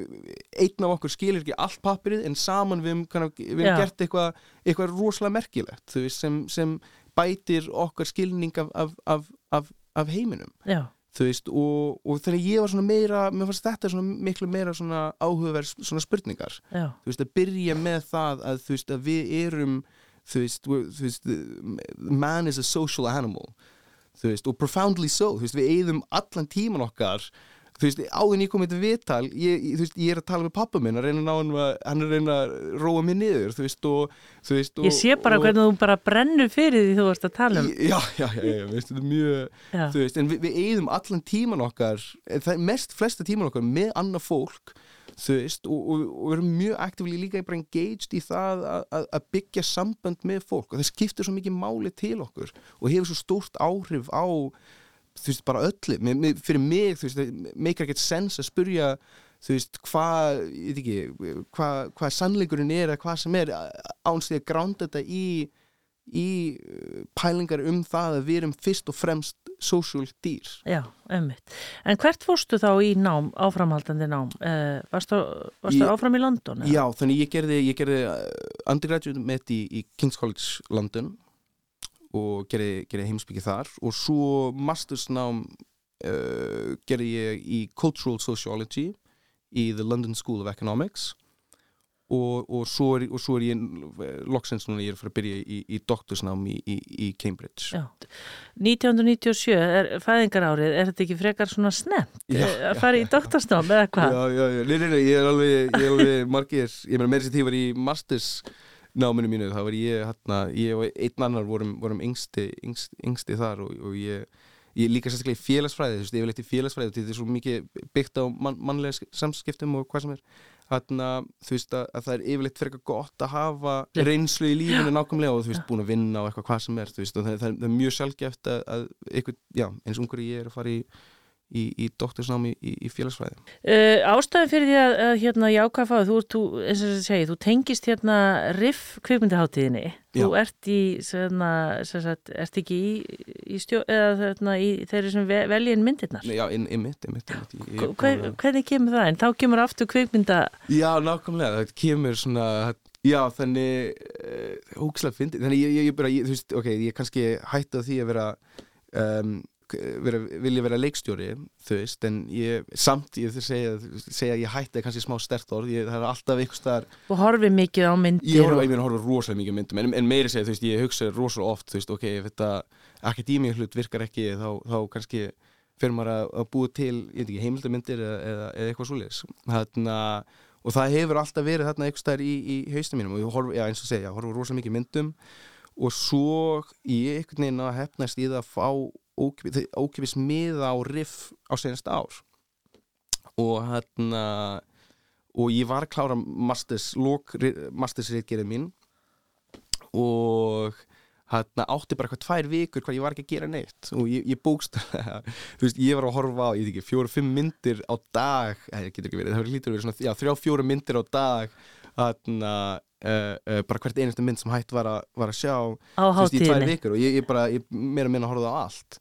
einn af okkur skilir ekki allt pappirið en saman við hefum, við hefum gert eitthvað, eitthvað rosalega merkilegt þú veist, sem, sem bætir okkar skilning af, af, af, af, af heiminum. Veist og, og þegar ég var svona meira mér fannst þetta svona miklu meira svona áhugaverð svona spurningar.
Já.
þú veist að byrja með það að þú veist að við erum þú veist, þú veist man is a social animal. Þú veist og profoundly so. Þú veist við eigðum allan tíman okkar þú veist, áðin ég komið til viðtal ég, þú veist, ég er að tala með pappa minn að reyna að ná hann að, hann er að reyna að róa mig niður þú veist, og þú veist og,
Ég sé bara
og,
hvernig þú bara brennur fyrir því þú varst að tala um
Já, já, já, já, veist, þetta er mjög
Já.
þú veist, en við, við eigðum allan tíman okkar er mest flesta tíman okkar með annað fólk þú veist, og, og, við erum mjög aktífli líka bara engaged í það að, að, að byggja sambönd með fólk og það skiptir svo mikið máli til okkur og hefur svo stórt áhrif á þú veist, bara öllu, mér, fyrir mig þú veist, meikar ekkert sens að spurja þú veist, hvað ég veit ekki, hvað hva sannleikurinn er eða hvað sem er, ánst því að gránda þetta í, í uh, pælingar um það að við erum fyrst og fremst social dýr
Já, ummitt. En hvert fórstu þá í nám, áframhaldandi nám? Uh, varstu varstu
Ég-
áfram í London? eða?
Já, þannig ég gerði, ég gerði uh, undergraduate met í, í King's College London og gerði, gerði heimsbyggi þar og svo mastersnám uh, gerði ég í Cultural Sociology í The London School of Economics og, og, svo, er, og svo er ég loksins núna ég er að fara að byrja í, í doktorsnám í, í, í Cambridge
Já. 1997 er fæðingarárið, er þetta ekki frekar svona snemt
Já,
eh, að
já,
fara í
já.
doktorsnám eða hvað?
Já, já, já, nei, nei, nei, ég er alveg, ég er alveg margir, ég meina meira sér því ég var í masters náminu mínu, það var ég hérna, ég og einn annar vorum, vorum yngsti, yngsti, yngsti þar og, og ég, ég líka sérstaklega í félagsfræði, þú veist, eitthvað í félagsfræði þetta er svo mikið byggt á man, mannlega samskiptum og hvað sem er. Hérna, þú veist, að, að það er yfirleitt frekar gott að hafa reynslu í lífinu nákvæmlega og þú veist, búin að vinna og eitthvað hvað sem er, þú veist, og það, það, er, það er mjög sjálfgeft að, að eitthvað, já, eins ungur ég er að fara í í, í doktorsnámi í, í félagsfræði
Uh, ástæðan fyrir því að, að hérna jákvæða fáið, þú, þú, eins og þess að segja, þú tengist hérna riff kvikmyndaháttíðinni. Þú ert í, svona, sem sagt, ert ekki í, í stjó, eða þarna í þeirri sem ve, veljinn myndirnar.
Já, ég-
Hver, hvernig kemur það? En þá kemur aftur kvikmynda,
Já, nákvæmlega, það kemur svona Já, þannig uh, ógislega fyndi, þannig ég, ég, ég bara, ég, þú veist, ok, ég kannski hætti á því að vera um, vera, vilja vera leikstjóri þú veist, en ég samt ég segja, segja ég hætti kannski smá stert orð, ég, það er alltaf einhvers staðar
þú horfið mikið á myndir og,
ég meina horfa rosalega mikið á myndum en, en meiri segja, þú veist, ég hugsa rosalega oft þú veist, ok, ef þetta akademíu hlut virkar ekki þá, þá kannski fyrir maður að, að búa til, ég veit ekki, heimildamindir eða, eða, eða eitthvað svoleiðis. Þarna, og það hefur alltaf verið þarna eitthvað stær í, í haustum mínum og ég horf, já eins og segja, ég horf rosa mikið myndum og svo ég einhvern veginn að hefnast í það að fá ókipis, miða á riff á senast ár. Og hérna og ég var klára masters, lók, masters reitgerið mín. Og hérna átti bara eitthvað tvær vikur hvað ég var ekki að gera neitt. Og ég, ég bókst þú veist, ég var að horfa á, ég veit ekki, fjóru, fimm myndir á dag, það getur ekki verið, það lítur að vera svona, já, þrjá, fjóru myndir á dag hérna uh, uh, bara hvert einustu mynd sem hægt var, a, var að sjá veist, í tvær vikur og ég, ég bara, ég meira að minna að horfa á allt.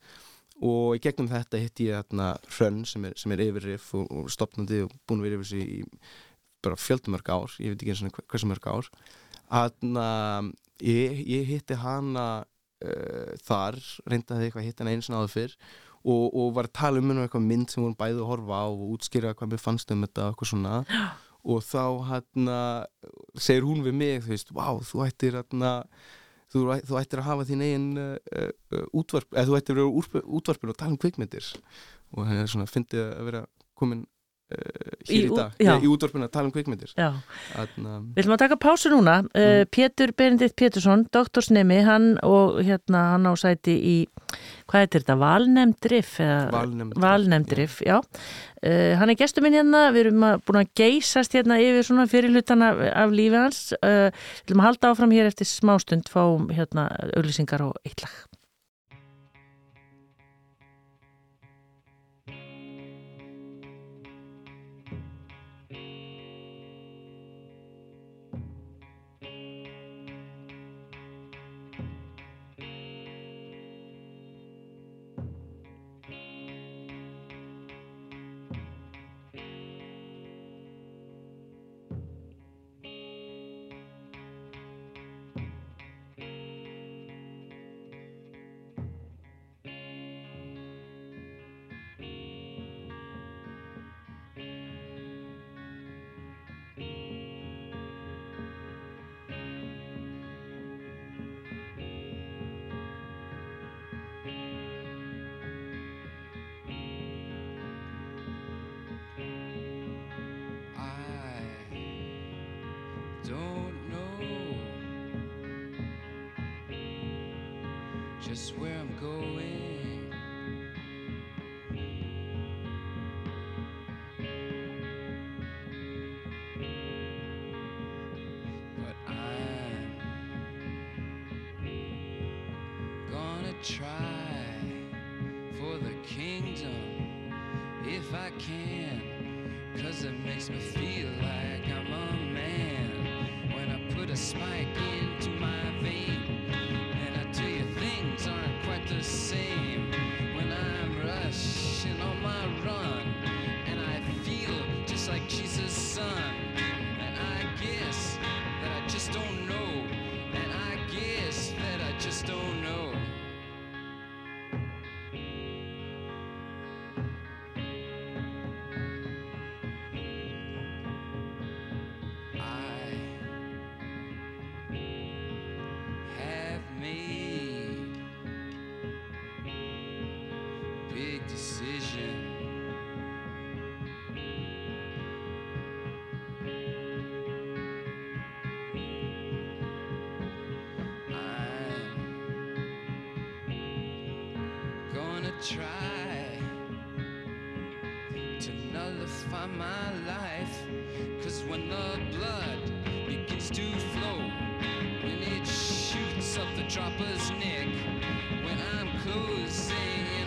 Og í gegnum þetta hitti ég hérna Hrönn sem er, sem er yfirrif og, og stopnandi og búin að vera yfir sig í bara fjöldumörg ár, ég veit ekki eins og hversu mörg ár. Hanna, ég, ég hitti hana uh, þar, reyndaði eitthvað að hitti hana eins og náðu fyrr og, og var að tala um henni eitthvað mynd sem vorum bæði að horfa á og útskýra hvað mér fannst um þetta og eitthvað svona og þá hérna segir hún við mig, þú veist, wow, þú ættir hérna þú, þú ættir að hafa þín eigin uh, uh, útvarp, eða þú ættir að vera úrp- útvarpin og tala um kvikmyndir. Og er svona fyndið að vera komin hér
Í
í, dag,
já.
í útvarpin að tala um kvikmyndir.
Já,
Þarna,
við ætlum að taka pásu núna. Uh,
Mm.
Pétur Benedikt Pétursson, doktorsnemi hann og hérna hann á sæti í hvað heitir þetta, valnemdrif valnemdrif, já, Uh, hann er gestur minn hérna, við erum að, búin að geysast hérna yfir svona fyrirlutana af lífi hans. Uh, við ætlum að halda áfram hér eftir smástund fáum hérna auglýsingar og eitt
just where I'm going. But I'm gonna try for the kingdom if I can. Cause it makes me feel like I'm a man when I put a spike into my vein. Try to nullify my life. Cause when the blood begins to flow, when it shoots up the dropper's neck, when I'm closing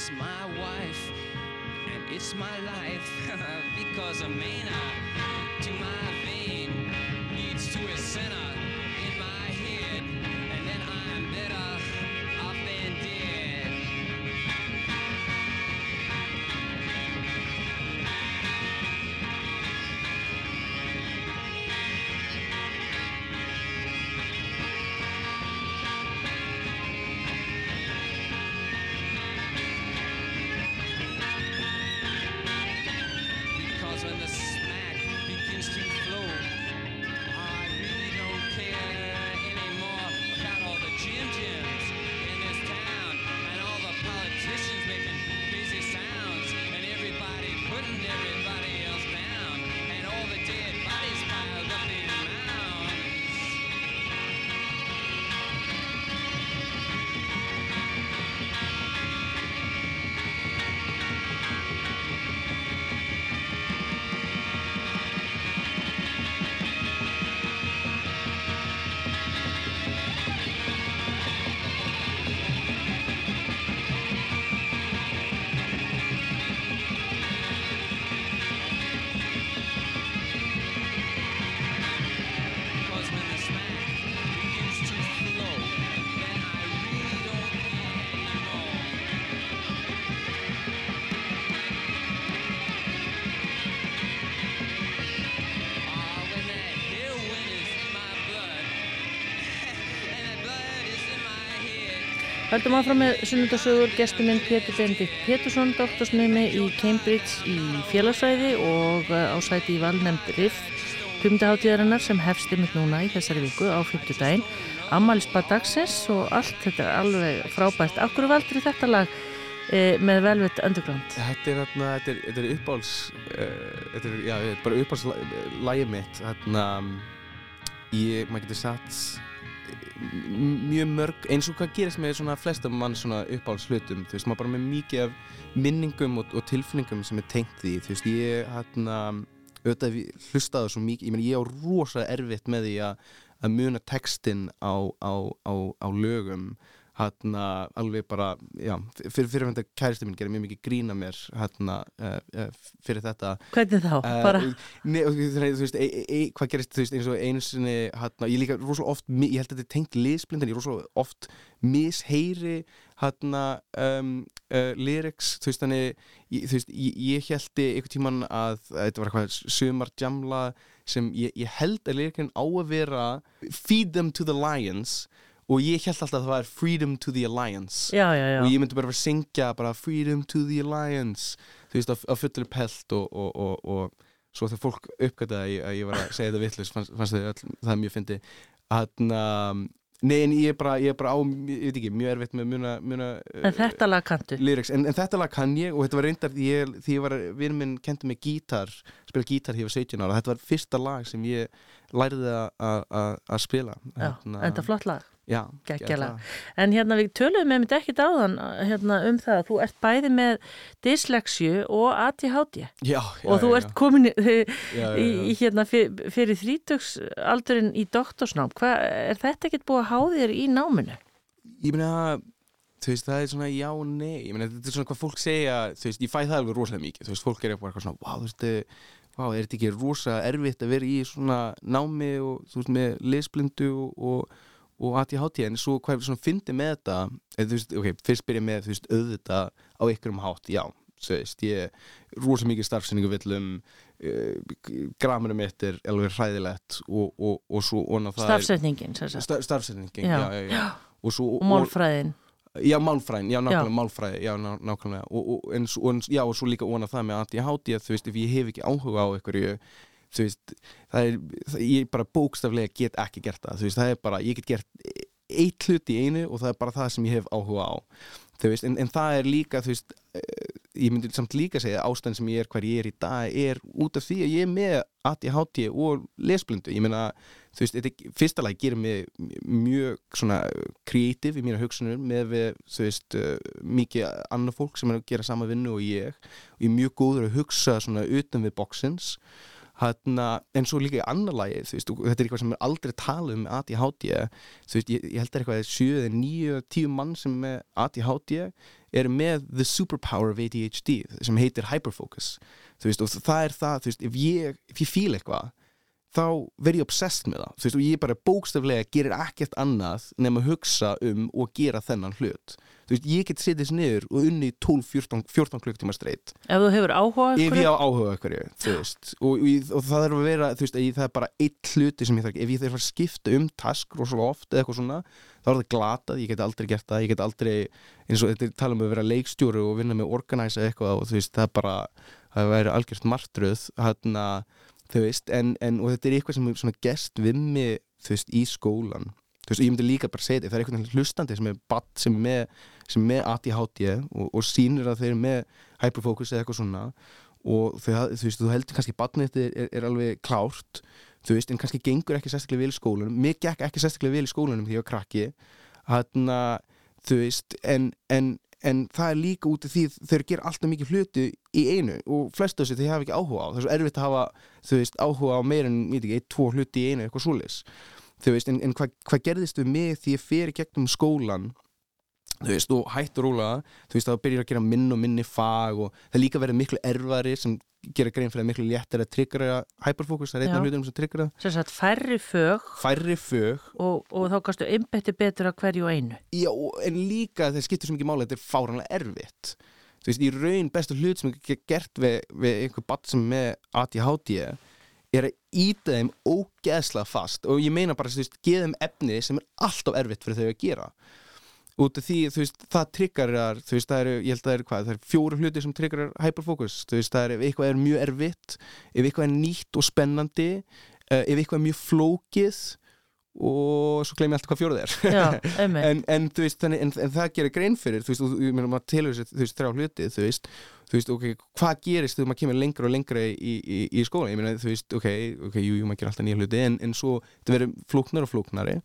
it's my wife and it's my life. Because a mana to my vein head.
Höldum áfram með sunnudasögur gestur minn Pétur Benedikt Pétursson, doktorsnemi í Cambridge í félagsræði og uh, á sæti í valnemnd RIF kumdaháttíðarinnar sem hefst yfir núna í þessari viku á 50 daginn Ammælisbað dagsins og allt þetta er alveg frábært. Akkur valdur þetta lag eh, með Velvet Underground?
Þetta er, þarna, þetta er, þetta er uppáhalds uh, þetta er, já, bara uppáhaldslægið mitt þarna ég, maður getur satt mjög mörg, eins og hvað gerist með svona flestum mann svona uppáhaldshlutum þú veist, maður bara með mikið af minningum og, og tilfinningum sem er tengt því þú veist, ég hérna auðvitað hef hlustaði svo mikið, ég meni ég á rosa erfitt með því að muna textin á, á, á, á lögum hérna alveg bara, já, fyrir, fyrir þetta kæristu minn gerir mjög mikið grína mér hérna uh, uh, fyrir þetta
Hvernig þá?
Eh,
Bara,
Nei, þú veist, e, e, e, hvað gerist, þú veist, eins og einu sinni, hérna, ég líka rosalega oft, ég held að þetta er tengt liðsblind, en ég rosalega oft misheyri, hérna, um, uh, lyrics, þú veist, þannig, ég, þú veist, ég, ég held einhvern tíman að, að þetta var eitthvað sumar jamla sem ég, ég held að lyrikinn á að vera feed them to the lions og ég held alltaf að það var freedom to the alliance
já, já, já.
og ég myndi bara að syngja bara freedom to the alliance þú veist, á, á fullir pelt og, og, og, og svo þegar fólk uppgætaði að, að ég var að segja þetta vittlust fannst, fannst þau öll, það mjög fyndi hann nei en ég er bara, ég er bara á ég veit ekki, mjög erfitt með muna, muna
En þetta lag kanntu?
lyrics, en, en þetta lag kann ég og þetta var reyndar því ég, því ég var, við minn kendi mig gítar, spila gítar hér var 17 ára, þetta var fyrsta lag sem ég lærði að- spila
Já, þetta er flott lag.
Já,
geggjalag. En hérna við töluðum með mitt ekkit áðan hérna, um það. Að þú ert bæði með dyslexju og ADHD
já, já,
og þú ert komin í, hérna fyrir, þrítöksaldurinn í doktorsnám. Hvað, er þetta ekkit búið að há þér í náminu?
ég meina þú veist, það er svona já og nei. Ég meina, þetta er svona hvað fólk segja þú veist, ég fæ það alveg rosalega mikið. Þú veist, fólk er eitthvað svona, wow, þú veist, eh, vá, er þetta ekki rosa erfitt að vera í svona námi og þú veist, með lesblindu og, og, og ADHD en svo hvað svona fyndi með þetta þú veist, ok, fyrst byrja með, veist, auðvitað á ykkurum hátt, já veist, ég er rosa mikið starfsendingu villum uh, gramurum mitt er alveg hræðilegt og, og, og svo onna það
Stafsetningin, sem
er
sagt.
sta, starfsendingin,
Já.
já, já, já og, svo,
Og málfræðin.
Já, málfræðin, já, nákvæmlega
Já.
málfræði, já, ná, nákvæmlega og, og, en, en, já, og svo líka óna það með ADHD að þú veist, ef ég hef ekki áhuga á einhverju þú veist, það er það, ég bara bókstaflega get ekki gert það. Þú veist, það er bara, ég get gert eitt hlut í einu og það er bara það sem ég hef áhuga á. Þú veist, en, en það er líka þú veist, eh, ég myndi samt líka segja að ástæðan sem ég er hver ég er í dag er út af því að ég er með ADHD og lesblindu, ég meina þú veist, þetta fyrsta lagi gerir mig mjög svona kreatív í mína hugsunum með við, þú veist uh, mikið annað fólk sem er að gera sama vinnu og ég. Og ég er mjög góður að hugsa svona utan við boxins Hanna, en svo líka í annar lagi veist, þetta er eitthvað sem er aldrei talað um ADHD veist, ég, ég held að eitthvað 7, 9, 10 mann sem er með ADHD eru með the superpower of ADHD sem heitir hyperfocus. Veist, og það er það, ef ég, ég fíl eitthvað þá verð ég obsessed með það. Þú veist, og ég bara bókstaflega gerir ekkert annað nema að hugsa um og gera þennan hlut. Þú veist, ég get setið sér niður og unni 12-14 14 klukktíma streitt
Ef þú hefur áhuga
ef ég á áhuga veist, og, og, og það er að vera þú veist, að það er bara eitt hluti sem ég þarf ef ég þarf að skipta um task rosalega oft eða eitthvað svona, þá er það glatað ég get aldrei gert það, ég get aldrei eins og þetta er tala um að vera leikstjóri og vinna með organisa eitthvað og þú veist, það bara það þú veist, en, en þetta er eitthvað sem er svona gest við mig þú veist, í skólan þú veist, og ég myndi líka bara segja þetta, það er einhvern veginn hlustandi sem er badd sem er með, með ADHD og, og sýnir að þeir eru með hyperfocus eða eitthvað svona. Og þau, þú veist, þú heldur kannski badnið er, er, er alveg klárt þú veist, en kannski gengur ekki sérstaklega vel í skólanum. Mér gekk ekki sérstaklega vel í skólanum því ég var krakki. Hann þú veist, en, en, en það er líka út af því þeir gera alltaf mikið hluti í einu og flestu þessi þeir hafa ekki áhuga á. Það er svo erfitt að hafa, þú veist, áhuga á meir en, ég veit ekki, eitt, tvo hluti í einu, eitthvað svoleiðis. Þú veist, en, en hvað hva gerðist við mig því ég fer í gegnum skólan þú veist, og hætt og róla þú veist, þá byrjar að gera minn og minni fag og það líka verið miklu erfari sem gera grein fyrir að miklu léttir að tryggra hyperfókus, það er einn af hlutum sem tryggra
sagt færri fög.
Færri fög,
og, og þá kannstu einbetti betur að hverju einu.
já, en líka það skiptir svo mikið máli, þetta er fáranlega erfitt. Þú veist, í raun bestu hlut sem er gert við, við einhver badd sem með ADHD er að íta þeim ógeðslega fast. Og ég meina bara, þú veist, geða þeim efni sem er alltaf erfitt fyrir þau að gera út af því, þú veist, það triggerar þú veist, það eru, ég held að það eru hvað, það eru fjóru hluti sem triggerar hyperfocus, þú veist, það er ef eitthvað er mjög erfitt, ef eitthvað er nýtt og spennandi, uh, ef eitthvað er mjög flókið og svo gleymi ég alltaf hvað fjóruð er.
Já,
en, en, þú veist, þannig, en, en það gerir grein fyrir þú veist, og ég meina maður telur þessi, þú veist, þrjá hluti þú veist, þú veist, ok, hvað gerist þegar maður kemur lengra og lengra í, í, í skóla ég meina, þú veist, ok, ok, jú, jú, maður gerir alltaf nýja hluti en, en svo, þetta verður flóknar og flóknari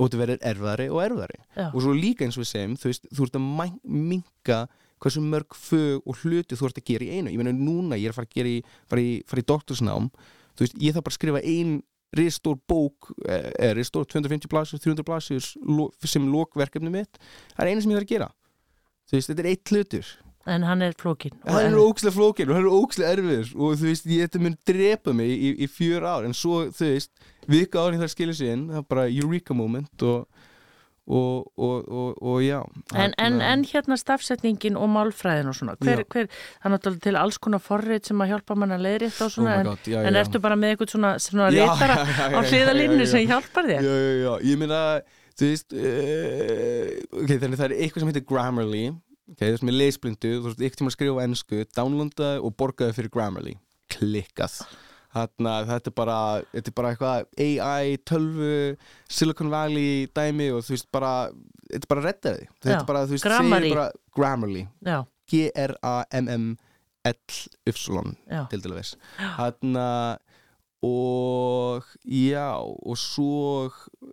og þetta verður erfðari og erfðari.
Já.
og svo líka eins og við segjum, þú veist, þú ert að minka hversu mörg fög og hluti þú ert að gera í einu, ég meina núna ég er að fara að gera í, fara í, fara í doktorsnám. Þú veist, ég þarf bara að skrifa ein ristór bók, eða ristór 250 blasjur, 300 blasjur sem lokverkefni mitt, það er einu sem ég þarf að gera. Þú veist, þetta er eitt hlutur
En hann er flókin.
Hann
en-
er ókslega flókin og hann er ókslega erfiður og þú veist, ég, þetta mun drepa mig í, í fjör ár, en svo, þú veist vika árin þar skilur sig inn, það er bara eureka moment og og, og, og, og já
En, en,
Þarna-
en hérna stafsetningin og málfræðin og svona, hver,
Já.
hver, það er náttúrulega til alls konar forrið sem að hjálpa mann að leiðrétta og
Oh
svona,
my
en,
God, já,
en
já.
ertu bara með eitthvað svona, svona
Já, já, já,
á
já,
hliðalínu
já, já.
sem hjálpar þér?
Já, já, já, ég meina þú veist uh, ok, þannig það er eitthvað sem heitir Grammarly ok, það sem er leisblindu, þú veist, eitthvað tíma að skrifa ennsku, downloada og borgaði fyrir Grammarly. Klikkað. Þarna, þetta er bara, þetta er bara eitthvað AI, tölvu, Silicon Valley dæmi og þú veist bara þetta er bara reddaði, þetta er bara, þú veist,
Grammarly.
segir bara Grammarly. G-R-A-M-M-L-Y til dæmis. Þarna, og já og svo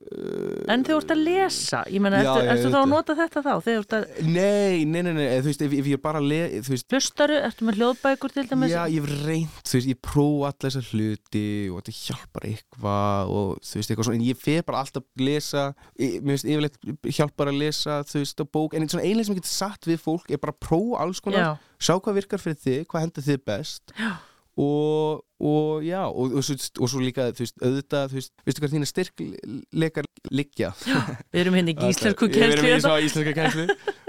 En þegar þú ert að lesa, ég menna, ertu, þá að nota þetta þá? Að
nei, nei, nei, nei, þú veist, ef, ef ég bara le, þú veist,
hlustaru, ertu með hljóðbækur til dæmis?
Já, ég hef reynt, þú veist, ég prófa alla þessar hluti og þetta hjálpar eitthvað og þú veist, eitthvað svona, en ég fer bara alltaf að lesa, ég, mér finnst yfirleitt hjálpar að lesa, þú veist, á bók, en svona einlega sem ég get satt við fólk er bara að prófa alls konar,
Já,
sjá hvað virkar fyrir þig, hvað hendur þið best
Já.
og, og já, og, og, og svo líka, þú veist, auðvitað, þú veist, veistu hvað þína styrkleikar liggja?
við erum hérna í íslensku
Ég verðum
kenslu
í svo íslenska kenslu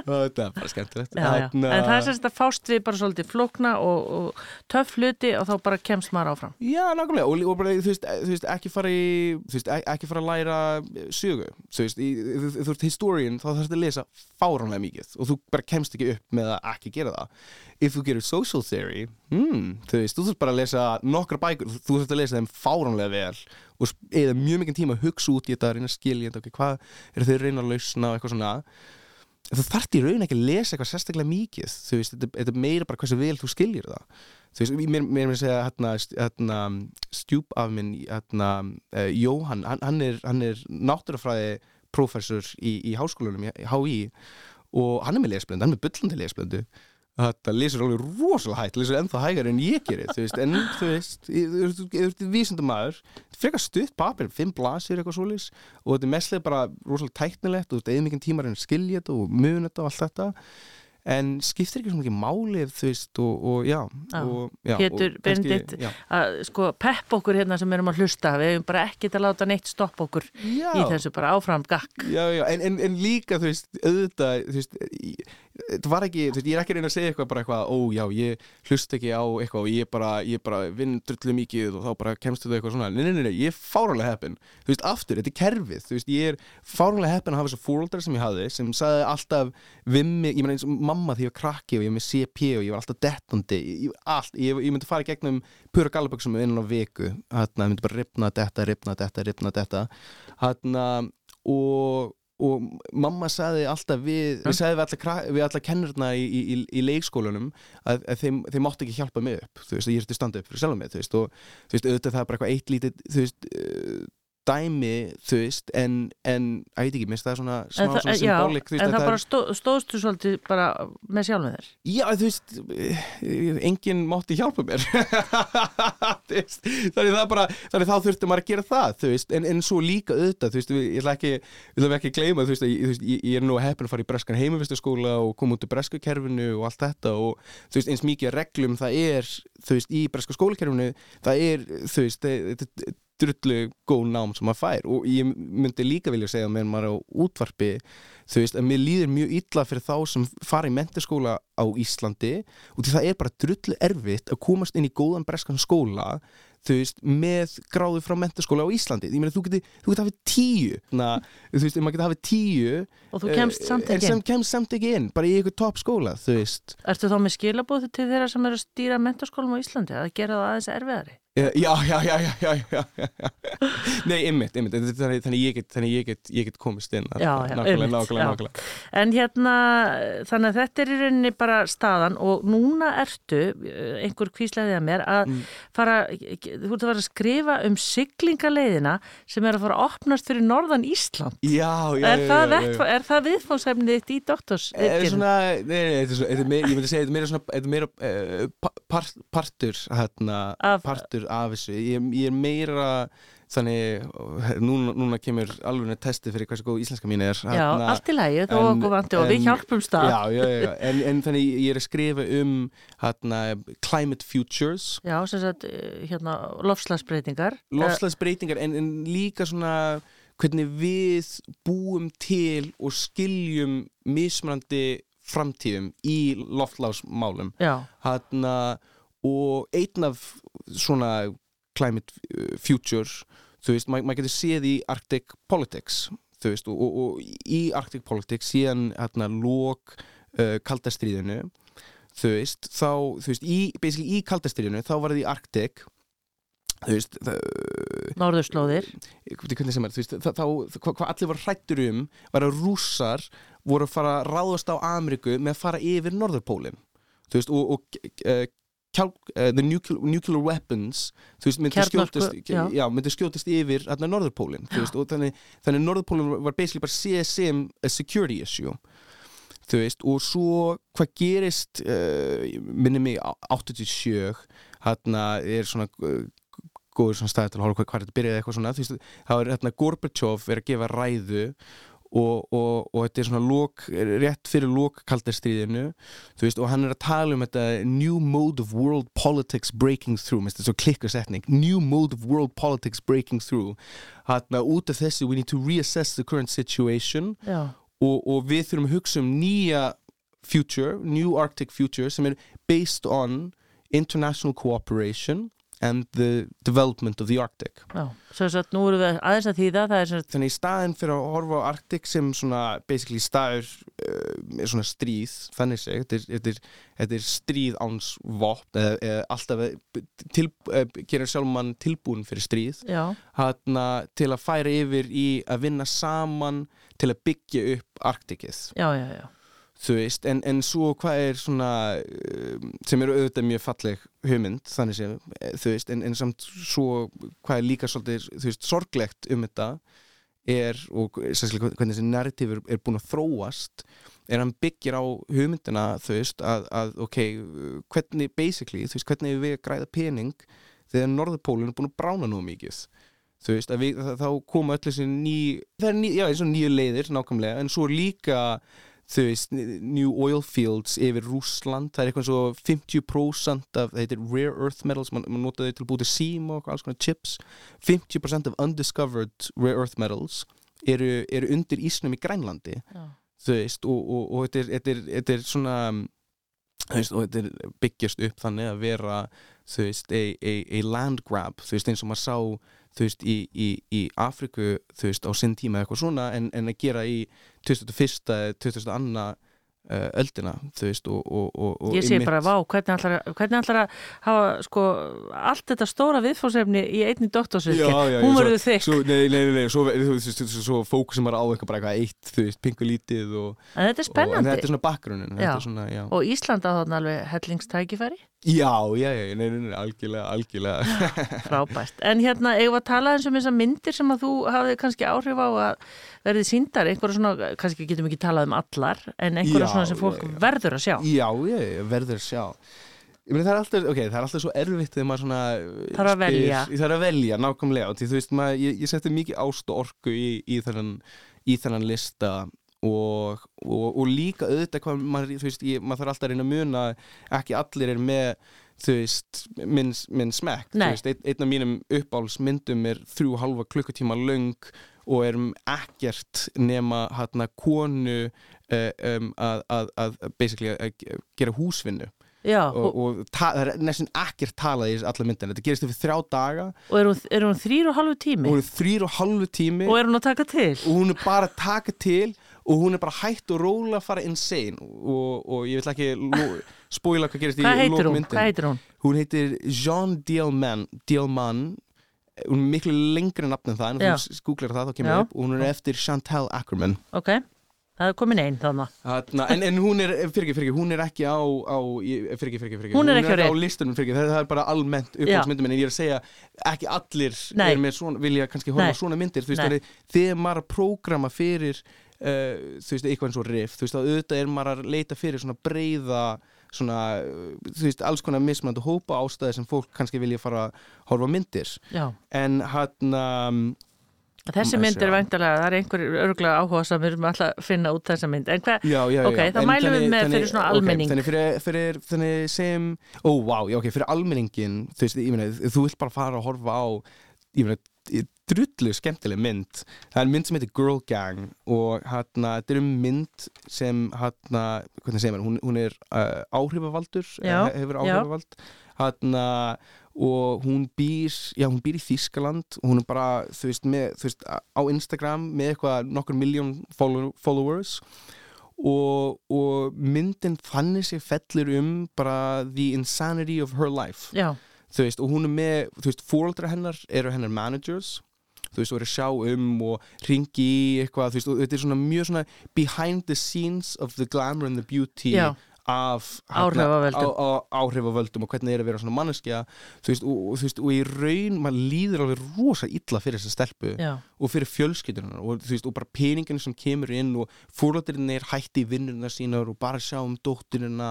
og þetta er bara skemmtilegt
Já, já. En það er sérst að fást við bara svolítið flókna og, og töff hluti og þá bara kemst maður áfram.
Já, nákvæmlega, og, bara, þú veist, þú veist, ekki fara í, þú veist, e- ekki fara að læra eh, sögu, þú veist, í, þú, þú ert historian, þá þarfst að lesa fáránlega mikið og þú bara kemst ekki upp með að ekki gera það. Ef þú gerir social theory, hmm, þú veist, þú þarfst bara að lesa nokkra bækur, þú þarfst að lesa þeim fáránlega vel og eða mjög mikið tíma að hugsa út í þetta, reyna að skilja þetta, ok, hvað er þau reyna að lausna og eitthvað svona. Þú þarft í raun ekki að lesa eitthvað sérstaklega mikið, þú veist, þetta, þetta er meira bara hversu vel þú skiljir það þú veist, mér, mér er að segja hérna, hérna stjúp af minn hérna, uh, Jóhann, hann, hann er, er náttúrufræði prófessor í, í háskólanum í HÍ og hann er með lesblöndu, hann er með byllandi lesblöndu þetta lesur alveg rosalega hægt lesur ennþá hægar en ég gerir þú veist, en þú veist, þú veist, þú ert vísindamæður frekar stutt papir, fimm blasir eitthvað svoleiðis og þetta er mestlega bara rosalega tæknilegt og þetta er mikið tímar en þetta og muna þetta og allt þetta en skiptir ekki svo mikið máli ef þú veist og, og já, og, já
Pétur
já.
Að sko pepp okkur hérna sem erum að hlusta, við hefum bara ekkert að láta neitt stoppa okkur
Já.
í þessu bara áfram gakk.
Já, já, en, en, en líka, þú veist, auðvitað, þú veist, þetta var ekki, þú veist, ég er ekki reyna að segja eitthvað bara eitthvað, ó, já, ég hlust ekki á eitthvað og ég bara, ég bara vinn drullu mikið og þá bara kemst þetta eitthvað svona, nei, nei, nei, nei, ég er fáránlega heppin, þú veist, aftur, þetta er kerfið, þú veist, ég er fáránlega heppin að hafa þessa fóreldrar sem ég hafði, sem sagði alltaf við mig, ég meina eins og mamma því ég var krakki og ég var með CP og ég var alltaf dettandi, ég, allt, ég, ég myndi fara í gegnum pura gallaböksum innan á viku, hérna, ég myndi bara ripna detta, ripna detta, ripna detta, hérna, og og mamma sagði alltaf við við sagði við við alla kennurna í, í, í, í leikskólanum að, að þeim, þeim mátti ekki hjálpa mig upp þú veist, ég ertu standa upp fyrir sjálf mig þú veist, og þú veist, auðvitað það er bara eitthvað eitt lítið þú veist, dæmi þú veist, en, en að ég veit ekki, minnst það er svona smá
það,
svona symbolik
en það
að
bara stó, stóðstu svolítið bara með sjálfum þér.
Já, þú veist, eh, enginn mátti hjálpa mér þannig það bara þannig þá þurfti maður að gera það veist, en, en svo líka auðvitað, þú veist, við- ég ætla ekki við ætlum ekki að gleyma, þú veist, að ég, ég, ég er nú heppin að fara í breskan heimavistaskóla og koma út í bresku kerfinu og allt þetta og þú veist, eins mikið reglum það er þú veist, í breska skólakerfinu það er, þú veist, þetta er drullu góð nám sem maður fær og ég myndi líka vilja segja meðan maður er á útvarpi þú veist, að mér líður mjög illa fyrir þá sem fara í mentaskóla á Íslandi og því það er bara drullu erfitt að komast inn í góðan breskan skóla þú veist, með gráðu frá mentaskóla á Íslandi, ég meina þú geti, þú geti hafið tíu, na, þú veist, maður geti hafið tíu
Og þú kemst
eh,
samt
en
ekki
sem
inn.
kemst samt ekki inn, bara í ykkur topp skóla þú veist,
Ertu þá með skilabóðu til þeirra sem eru að stýra mentaskólum á Íslandi að gera það aðeins erfiðari?
Eh, Já, já, já, já, já, já. Nei, ymmit, ymmit, þannig, þannig ég get, þannig ég get, ég get komist inn
Já, já,
nákvæmlega, nákvæmlega, nákvæmlega.
En hérna, þannig að þetta er í rauninni bara staðan og núna ertu, eh, einhver kvíslaði að mér, að
Mm.
fara, þú ert að fara að skrifa um siglingaleiðina sem er að fara að opnast fyrir norðan Ísland.
Já, já,
Er
já, já, já,
er það viðfónsefnið þitt í
Er
doktorsritgerðinu?
svona, nei, nei, þetta er, þetta meira, ég myndi segja, þetta er meira svona, þetta er meira pa- part, partur, hérna, partur af þessu. Ég, ég er meira, þannig, núna, núna kemur alveg testi fyrir hversu góð íslenska mín er.
Já,
hérna,
allt í lægi, þó okkur vanti og við hjálpum stað.
Já, já, já. En, en þannig ég er að skrifa um, hérna, climate futures,
Já, sem sagt, eh, hérna, lofslagsbreytingar.
lofslagsbreytingar, en, en líka svona, hvernig við búum til og skiljum mismunandi framtíðum í loftlagsmálum
Já,
Hanna, og einn af svona climate uh, futures þú veist, ma- maður getur séð í Arctic Politics þú veist, og, og, og í Arctic Politics síðan hérna lók uh, kaldastriðinu þú veist, þá, þú veist, í, basically í kaldastriðinu, þá var það í Arctic þú veist,
norðurslóðir.
þá hvað, allir var hrættur um var að rússar voru að fara að ráðast á Ameríku með að fara yfir Norðurpólinn veist, og, og kjál, uh, the nuclear, nuclear weapons þú veist, myndi skjótast skjótast yfir hérna Norðurpólinn þannig, þannig Norðurpólinn var basically bara séð sem a security issue þú veist, og svo hvað gerist uh, minni mig á- 87 hérna er svona uh, góður svona staði til að horfa hvað, hvað þetta byrjaði eitthvað svona, veist, þá er hérna Gorbachev er að gefa ræðu og, og, og þetta er svona lok, rétt fyrir lok kaldarstríðinu þú veist, og hann er að tala um þetta new mode of world politics breaking through, þetta er svo klikku setning new mode of world politics breaking through. Hérna út af þessu we need to reassess the current situation og, og við þurfum að hugsa um nýja future, new arctic future sem er based on international cooperation and the development of the arctic.
Já svo að nú erum við aðeins að þýða sem sagt,
þannig í staðin fyrir að horfa á Arctic sem svona basically staður uh, svona stríð, þannig seg þetta er, er, er stríð áns vopn eða, eða alltaf til, uh, gera sjálf mann tilbúin fyrir stríð.
Já,
hana, til að færa yfir í að vinna saman til að byggja upp Arktikið
já, já, já
þú veist, en, en svo hvað er svona um, sem eru auðvitað mjög falleg hugmynd, þannig sem eh, þú veist, en, en samt svo hvað er líka svolítið, þú veist, sorglegt um þetta er, og sérstaklega hvernig þessi narratíf er, búin að þróast er hann byggir á hugmyndina þú veist, að, að ok hvernig, basically, þú veist, hvernig er við græða pening þegar Norðurpólun er búin að brána nú mikið þú veist, að við, þá koma öll þessi ný, það er ný, já, eins og nýju leiðir nákvæmlega, en svo líka þú veist, new oil fields yfir Rússland, það er eitthvað svo 50% af, það heitir rare earth metals man, man notaði til að búti sím og alls konar chips 50% of undiscovered rare earth metals eru, eru undir ísnum í Grænlandi
Já.
þú veist, og, og, og þetta, er, þetta, er, þetta er svona þú veist, og þetta er byggjast upp þannig að vera þú veist, a, a, a land grab þú veist, eins og maður sá þú veist, í, í, í Afriku þú veist, á sinn tíma eitthvað svona en, en að gera í 2001. 2002. Uh, öldina, þú veist, og, og, og, og
Ég sé bara, vá, hvernig ætlar, að- hvernig ætlar að hafa sko allt þetta stóra viðfórsefni í einni
já,
hún verður
Svo, nei, nei, nei, svo, svo, svo fókusum maður á eitthvað bara eitthvað eitt, þú veist, pingu lítið og,
en þetta er
og en
spennandi
þetta er svona bakgrunin er svona,
og Ísland á þarna alveg hellingstækifæri
já, já, já, nei, nei, nei, algjörlega, algjörlega.
Frábært, en hérna eigum við að tala eins um þessar myndir sem að þú hafði kannski áhrif á að verði síndar, einhverja svona kannski getum ekki talað um allar en einhverja
Já,
svona sem fólk
já,
verður að sjá.
Já, já, verður að sjá. Ég meni, það, er alltaf, okay, það er alltaf svo erfitt þegar maður svona uh,
Þarf að velja.
Það er að velja, nákvæmlega og því, þú veist, maður, ég, ég setti mikið ást og orku í, í, þennan, í þennan lista og, og, og líka auðvitað hvað maður, þú veist, ég, maður þarf alltaf að reyna að muna ekki allir er með þú veist, minn, minn smekk. Þú veist, ein, einn af mínum uppálsmyndum er þrjú halva klukkutíma löng og erum ekkert nema hérna konu uh, um, að, að, að basically að gera húsvinnu.
Já,
og,
og,
það er næstum ekkert talað í allar myndin þetta gerist yfir þrjá daga.
Og er hún, er hún þrýr og halvu tími?
Og hún er þrýr og halvu tími.
Og er hún að taka til?
Og hún er bara að taka til og hún er bara hægt og róla að fara insane og, og ég vil ekki spoila hvað gerist
hvað
í
hún?
lókmyndin
hvað heitir hún?
hún heitir Jean Dielman Dielman hún er miklu lengri nafn en það en
Já.
þú googlar það þá kemur
Já.
upp og hún er eftir Chantal Ackerman
ok, það er komin einn þannig
Þarna, en, en hún er, fyrir ekki, fyrir ekki, hún er ekki á, á fyrir ekki, fyrir ekki, fyrir ekki
Hún er ekki á
á
reynd.
listunum, fyrir ekki, það, það er bara almennt uppáhaldsmyndum, en ég er að segja, ekki allir
Nei.
er með svona, vilja kannski horfa
Nei.
á svona myndir, þú veist,
Nei.
þannig, þegar maður er að prógrama fyrir, uh, þú veist, eitthvað eins og riff, þú veist, að auðvitað er maður að leita fyrir svona breyða, svona, uh, þú veist, alls konar mismunandi hópa ástæði sem fólk kannski vilja fara að horfa myndir,
já,
en hann, um,
þessi mynd er væntalega það er einhver örgulega áhuga samir um alltaf að finna út þessa mynd. En hvað, Ok, þá mælum við með fyrir svona almenning.
Þannig fyrir, fyrir þannig sem Ó, vá, já, ok, fyrir almenningin Þú veist, ég meina, þú vilt bara fara að horfa á Ég meina, drullu skemmtileg mynd. Það er mynd sem heitir Girl Gang og hérna, þetta er um mynd sem hérna, hvernig segir maður, hún, hún er uh, áhrifavaldur
Já,
hefur áhrifavald. Hérna og hún býr, já hún býr í Þískaland og hún er bara, þú veist, með, þú veist á Instagram með eitthvað nokkur miljón follow, followers. Og, og myndin þannig sig fellur um bara the insanity of her life.
Já,
þú veist, og hún er með, þú veist, fóreldra hennar eru hennar managers þú veist, og eru að sjá um og ringi í eitthvað, þú veist, og þetta er svona mjög svona behind the scenes of the glamour and the beauty
Já.
Af
Áhrifavöldum.
á, áhrifavöldum og hvernig það er að vera svona manneskja veist, og, og, veist, og í raun maður líður alveg rosa illa fyrir þessa stelpu
Já,
og fyrir fjölskyldunar og, og bara peninginu sem kemur inn og fóröldirinn er hætti í vinnuna sínar og bara sjá um dótturina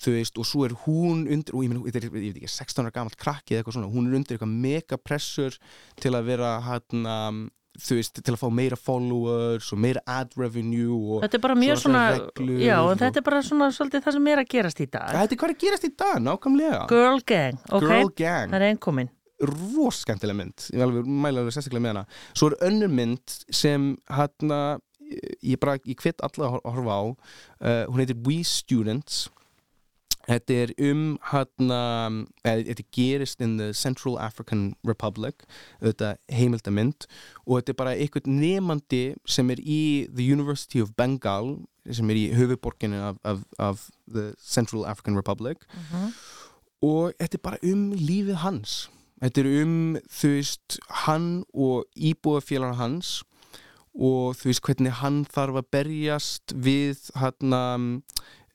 og svo er hún undir og ég meina, þetta er, ég veit ekki, 16 ára gamalt krakki eða eitthvað svona, hún er undir eitthvað mega pressur til að vera hann þú veist, til að fá meira followers og meira ad revenue og
þetta er bara mjög
svona
svona, já,
og-
þetta er bara svona svolítið það sem er að gerast í dag.
Þetta er hvað er að gerast í dag, nákvæmlega
Girl gang, ok?
Girl Gang
Það er einn komin.
ros skemmtileg mynd ég alveg mæla alveg sérstaklega með hana svo er önnur mynd sem hann ég bara, ég hvet alla að hor- horfa á uh, hún heitir We Students þetta er um eða þetta gerist in the Central African Republic þetta heimildamynd og þetta er bara einhvern nefandi sem er í the University of Bengal sem er í höfuborginu af, af, af the Central African Republic. Og þetta er bara um lífið hans. Þetta er um þú veist hann og íbúðafélagar hans og þú veist hvernig hann þarf að berjast við hann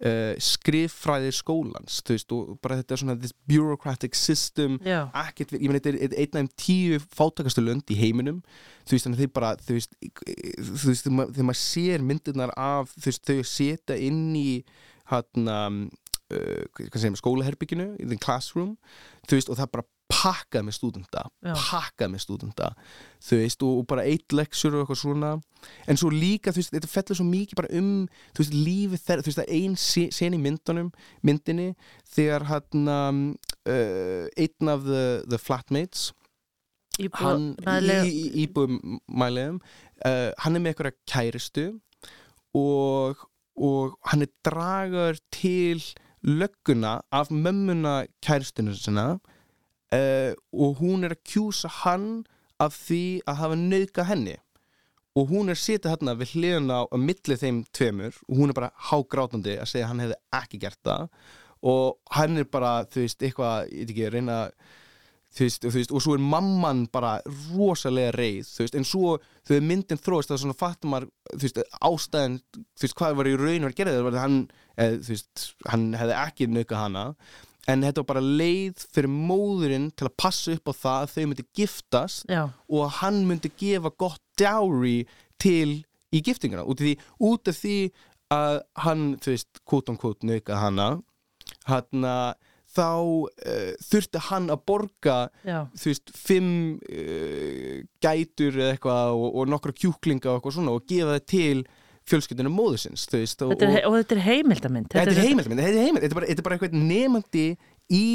uh, skriffræðir skólans veist og bara þetta er svona this bureaucratic system. Ekkert, ég meina þetta er einn af tíu fátakastu lönd í heiminum. Þú veist þannig að þeir bara þú veist, þú veist þegar maður, sér myndirnar af þú veist þau setja inn í hann um, uh, hvað segir maður, skólaherbygginu in the classroom. Veist og það bara pakkað með stúdenda pakkað með stúdenda þú veist og, og bara eitt leksjur og eitthvað svona. En svo líka þú veist þetta fellur svo mikið bara um þú veist lífið þeirra þú veist það er ein se- sen í myndunum myndinni þegar hann um, uh, einn af the, the flatmates íbúðum mæliðum uh, hann er með eitthvað kæristu og, og hann er dragar til lögguna af mömmuna kæristuna sinna uh, og hún er að kjúsa hann af því að hafa nauðga henni. Og hún er sitja hérna við hliðina á að milli þeim tveimur og hún er bara hágrátandi að segja að hann hefði ekki gert það. Og hann er bara, þú veist, eitthvað, ég veit ekki, að reyna þú veist, þú veist, og svo er mamman bara rosalega reið, þú veist, en svo þegar myndin þróist þá svona fattum maður þú veist, ástæðan, þú veist, hvað var í raun var að gera það, var að hann, eð, þú veist hann hefði ekki nauka hana en þetta var bara leið fyrir móðurinn til að passa upp á það að þau myndi giftast
Já,
og að hann myndi gefa gott dowry til í giftinguna. Út af því, út af því að hann, þú veist, quote on quote nauka hana hann þá uh, þurfti hann að borga
já,
þú veist, fimm uh, gætur eða eitthvað og, og nokkra kjúklinga og eitthvað svona og gefa það til fjölskyldunum móðusins veist, og,
þetta er, og þetta er heimildamind.
Þetta er heimild, þetta er heimild, þetta er bara, þetta er bara eitthvað nefandi í,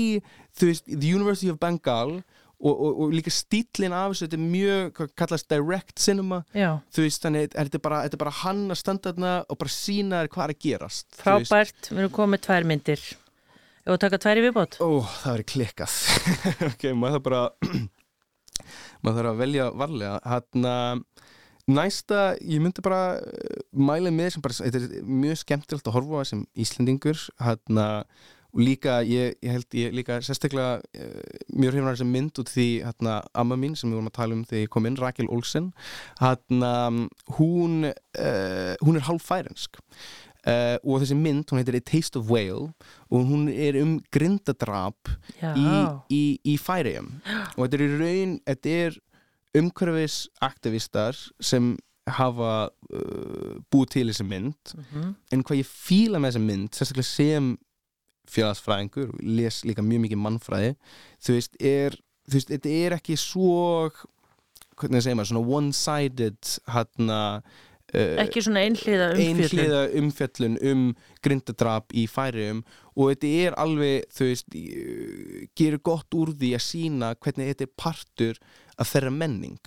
veist, the University of Bengal og, og, og líka stílinn af þessu, þetta er mjög, hvað kallast direct cinema,
Já,
þú veist, þannig er þetta er bara, þetta er bara hann að standa þarna og bara sína hvað er að gerast.
frábært, við erum komið tvær myndir. Að taka tvær í viðbót?
Ó, það verður klikkað. ok, maður þarf bara, maður þarf að velja varlega. Hann næsta, ég myndi bara eh, mæla með sem bara, þetta er mjög skemmtilegt að horfa sem Íslendingur. Hann og líka, ég, ég held ég líka sérstaklega uh, mjög hrifnar þessi mynd út því hérna amma mín sem við vorum að tala um þegar ég kom inn, Rakel Olsen hann, hún uh, hún er hálf færensk uh, og þessi mynd, hún heitir A Taste of Whale og hún er um grindadrap í, í, í Færiðum og þetta er í raun, þetta er umhverfis aktivistar sem hafa uh, búið til þessi mynd
Mhm.
en hvað ég fíla með þessi mynd sérstaklega sem félagsfræðingur og les líka mjög mikið mannfræði þú veist, er, þú veist, þetta er ekki svo hvernig segir maður, svona one-sided uh,
ekki svona einhliða umfjöldun.
einhliða umfjöllun um grindadrap í færiðum og þetta er alveg, þú veist í- gerir gott úr því að sína hvernig þetta er partur af þeirra menning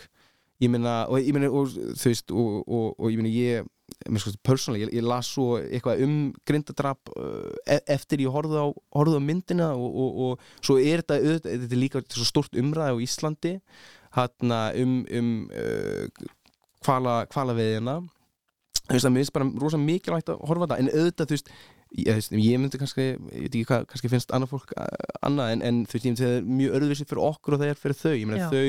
ég meina, og ég meina, og, þú veist og, og, og ég meina, ég sko, persónulega, ég, ég las svo eitthvað um grindadrap uh, e- eftir ég horfði á, horfði á myndina og, og, og svo er þetta, auðvitað, þetta er líka svo stort umræði á Íslandi hann um, um uh, kvala, kvala veðina þú veist að mér finnst bara rosa mikilvægt að horfa þetta. En auðvitað þú veist ég, þú veist, ég myndi kannski, ég veit ekki hvað kannski finnst annað fólk uh, annað en, en þú veist ég myndi að það er mjög öðruvísi fyrir okkur og það er fyrir þau. Ég meina þau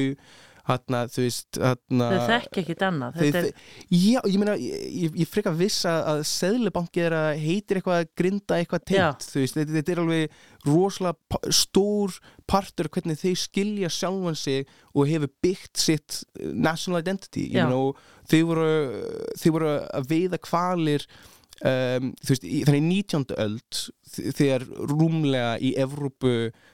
hann þú veist hann
Þau þekki ekkit annað. Þetta er,
já, ég meina, ég, ég- frekar viss að, seðlubanki er að heitir eitthvað grinda eitthvað tengt, þú veist, þetta, þetta er alveg rosalega stór partur hvernig þeir skilja sjálfan sig og hefur byggt sitt eh, national identity, meina, og þeir voru, þeir voru að veiða kvalir um, þú veist, í, þannig 19. öld þegar rúmlega í Evrópu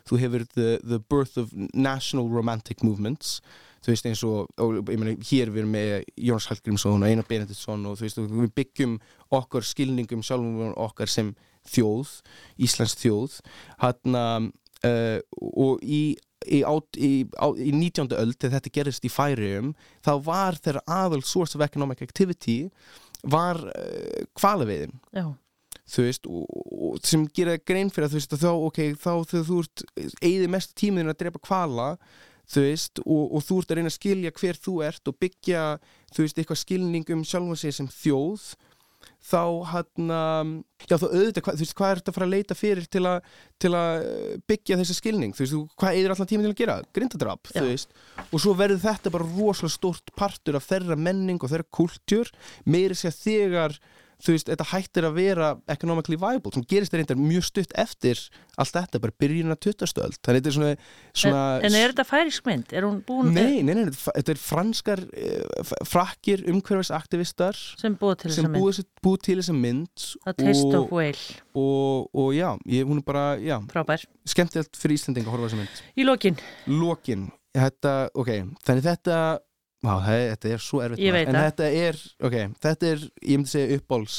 þú hefur the, the birth of national romantic movements þú veist eins og, og ég meina, hér við erum með Jónas Hallgrímsson og Einar Benediktsson og þú veist, og við byggjum okkar skilningum sjálfum okkar sem þjóð, Íslands þjóð hann uh, og í Í, á, í, á, í 19. öld þegar þetta gerist í færium þá var þeirra aðal source of economic activity var uh, kvalaveiðin
já,
þú veist, og, og sem gera grein fyrir að þú veist að þá, ok, þá þegar þú ert eigði mest tímiðin að drepa kvala þú veist, og, og þú ert að reyna að skilja hver þú ert og byggja þú veist, eitthvað skilning um sjálfan sig sem þjóð þá hann já þá auðvitað, hva, þú veist, hvað er þetta að fara að leita fyrir til, a, til að eh, byggja þessi skilning, þú veist, þú- hvað eigður allan tíma til að gera? Grindadrap,
Já.
þú veist. Og svo verður þetta bara rosalega stórt partur af þeirra menning og þeirra kultúr meiri sér þegar þú veist, þetta hættir að vera economically viable sem gerist þetta mjög stutt eftir allt þetta, bara byrjun að 20. öld þannig þetta er svona, svona
en, en er þetta færisk mynd? Er hún búin
Nei, nei, nei, þetta þetta er franskar uh, frakkir umhverfisaktivistar
sem búið til þess
sem
að mynd?
búið til þessa mynd
A Taste of Whale,
og, og já, ég, hún er bara já,
frábær.
skemmtilegt fyrir Íslanding að horfa þessa mynd
Í lokin,
Lokin, þetta, ok þannig þetta Vá, það- þetta er svo erfitt
Ég veit
En
það.
þetta er, ok, þetta er Ég myndi segja uppbóls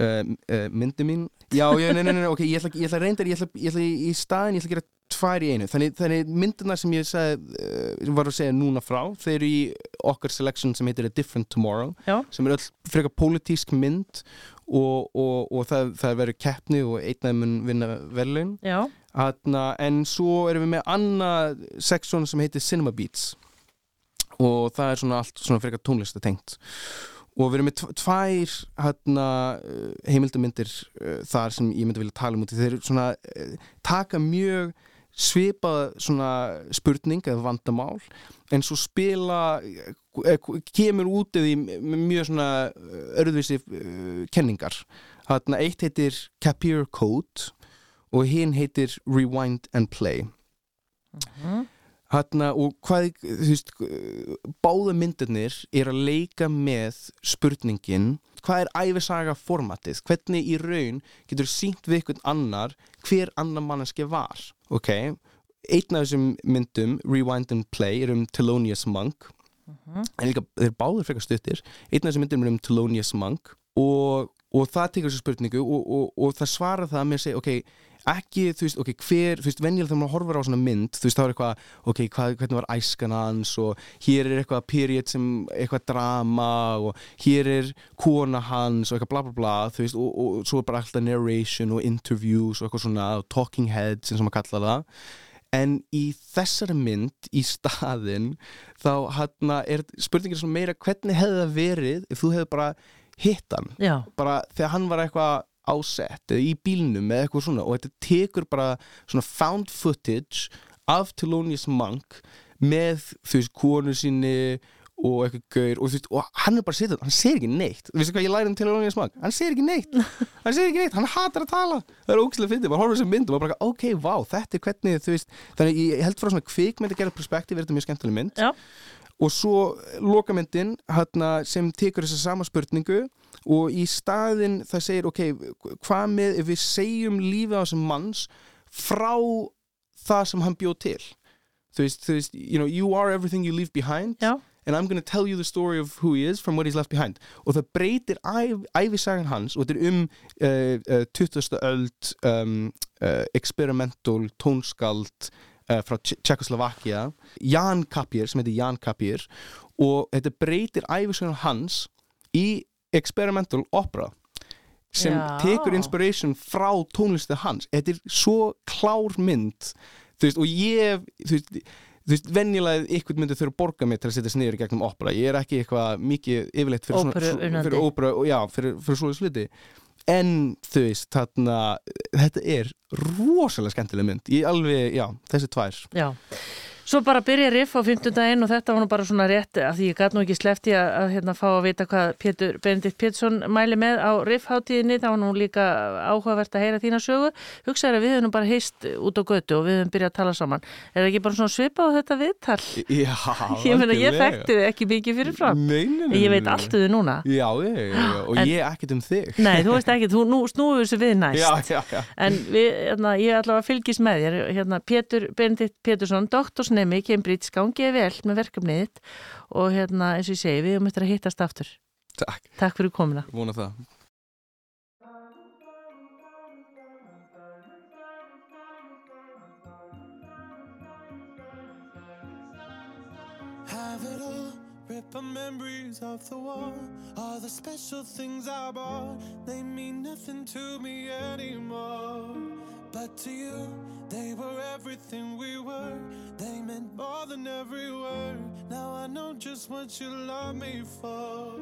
uh, uh, Myndi mín. Já, já, nei, nei, nei, ok, ég ætla, ég ætla reyndar Ég ætla, ég ætla í staðin, ég ætla að gera tvær í einu. Þannig, þannig myndirnar sem ég sagði uh, var að segja núna frá Þeir eru í okkar selection sem heitir A Different Tomorrow
já,
sem er öll frekar pólitísk mynd og, og, og það, það verður keppni og einn af þeim mun vinna verðlaun.
Já,
Atna, en svo erum við með annað seksjón sem heitir Cinema Beats og það er svona allt svona frekar tónlistatengt og við erum með tv- tvær hérna, uh, heimildamindir uh, þar sem ég myndi vilja tala um út í. Þeir svona uh, taka mjög svona spurning eða vandamál en svo spila eh, kemur út eða með mjög svona eh, örðvísi uh, kenningar. Þarna eitt heitir Capir Code og hinn heitir Rewind and Play.
Mhm.
Hanna, og hvað, þú veist, báða myndirnir er að leika með spurningin hvað er æfisaga formatið, hvernig í raun getur sínt við einhvern annar hver annar manneski var? Ok, einn af þessum myndum Rewind and Play er um Thelonious Monk. En líka, þeir báður frekar stuttir. Einn af þessum myndum er um Thelonious Monk og, og það tekur þessu spurningu og, og, og það svarar það með að segja ok, ekki, þú veist, ok, hver þú veist, venjulega þegar maður horfir á svona mynd þú veist, þá er eitthvað, ok, hvað, hvernig var æskan hans og hér er eitthvað period sem eitthvað drama og hér er kona hans og eitthvað bla bla bla þú veist, og, og, svo er bara alltaf narration og interviews og eitthvað svona og talking heads eins og maður kalla það. En í þessari mynd í staðinn þá hann er spurningin svona meira hvernig hefði það verið ef þú hefði bara hitt hann?
Já,
bara þegar hann var eitthvað ásett eða í bílnum eða eitthvað svona og þetta tekur bara svona found footage af Thelonious Monk með þú veist konu síni og eitthvað gaur og, þú veist, og hann er bara sittur, hann segir ekki neitt. Þú veist hvað ég læri um Thelonious Monk, hann segir ekki neitt. Hann segir ekki neitt, hann hatar að tala. Það er ógæslega fyndið, maður horfður þessum mynd og maður bara ok, vá, þetta er hvernig þú veist þannig ég held frá svona kvikmynd að gera perspektíf er þetta mjög skemmtileg mynd.
Já,
og svo lokamyndin hana, sem tekur þessa sama spurningu og í staðin það segir ok, hvað með ef við segjum lífið á þessum manns frá það sem hann bjóð til þú veist, þú veist, you know, you are everything you leave behind
já,
and I'm gonna tell you the story of who he is from what he's left behind og það breytir æv, æfisagan hans og þetta er um uh, uh, 20. öld um, uh, experimental tónskald uh, frá Tjekkoslovakia Jan Kapir, sem heitir Jan Kapir og þetta breytir æfisagan hans í experimental opera sem
Já.
tekur inspiration frá tónlistu hans. Þetta er svo klár mynd þú veist, og ég þú veist, veist, venjulega ykkur myndi þurfa að borga mig til að setja sniður í gegnum opera. Ég er ekki eitthvað mikið yfirleitt fyrir
Óperu
svona, fyrir ópera já, fyrir, fyrir svona sluti en þú veist, þarna þetta er rosalega skemmtileg mynd ég alveg, já, þessi tvær
já. Svo bara byrja riff á 15 daginn og þetta var nú bara svona rétt af því ég gæti nú ekki slefti að, að hérna, fá að vita hvað Pétur Benedikt Pétursson mæli með á riffháttíðinni, það var nú líka áhugavert að heyra þína sögu. Hugsaður að við hefum bara heist út á götu og við hefum byrjað að tala saman. Er það ekki bara svona svipa á þetta viðtal?
Já,
Ég meina, ég þekkti þið ekki mikið fyrir fram.
Nei, nei, nei,
Ég veit allt um þið núna.
Já, já, já, já, og
En-
ég ekkert um þig
Nei, þú veist ekki, þú nú snúið þessu við næst.
Já,
doktorsnemi, Cambridge, gangið vel með verkefnið þitt og hérna, eins og ég segi, við höfum eftir að hittast aftur.
Takk,
Takk fyrir komuna.
vona það
Have it all, rip our memories off the wall. All the special things I bought, they mean nothing to me anymore. But to you, they were everything we were. They meant more than every word. Now I know just what you love me for.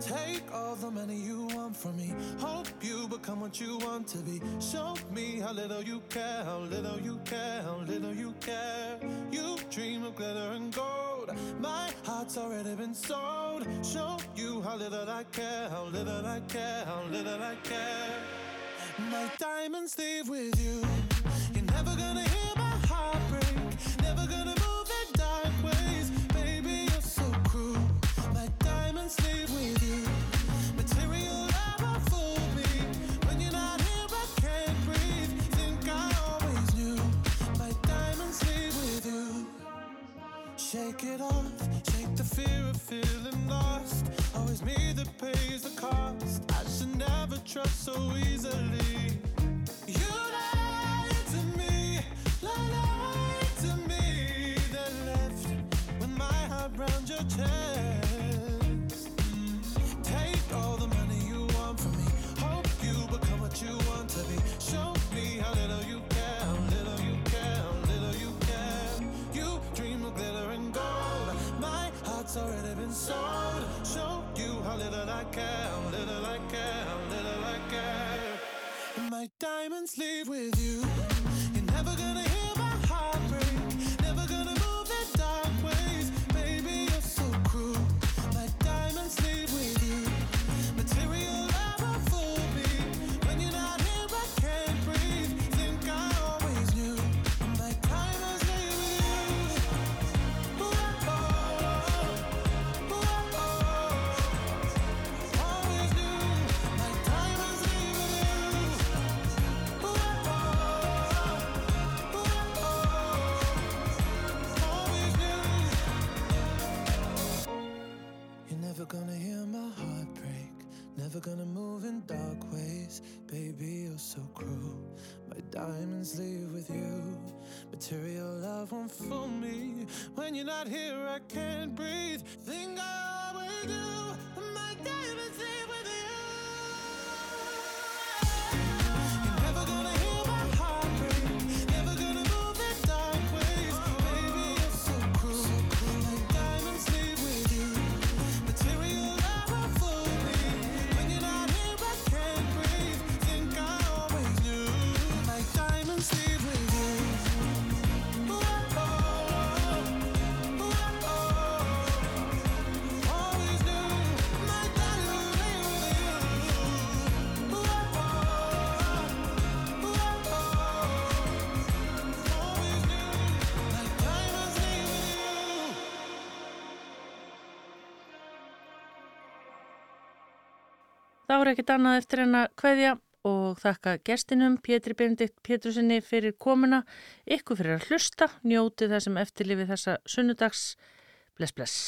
Take all the money you want from me. Hope you become what you want to be. Show me how little you care, how little you care, how little you care. You dream of glitter and gold. My heart's already been sold. Show you how little I care, how little I care, how little I care. My diamonds leave with you. It off, shake the fear of feeling lost. Always me that pays the cost. I should never trust so easily. You lied to me, lied to me. Then left with my heart round your chest.
Þá er ekkert annað eftir en að kveðja og þakka gestinum Pétri Benedikt Pétursinni fyrir komuna, ykkur fyrir að hlusta, njóti þessum eftirlifið þessa sunnudags. Bless, bless.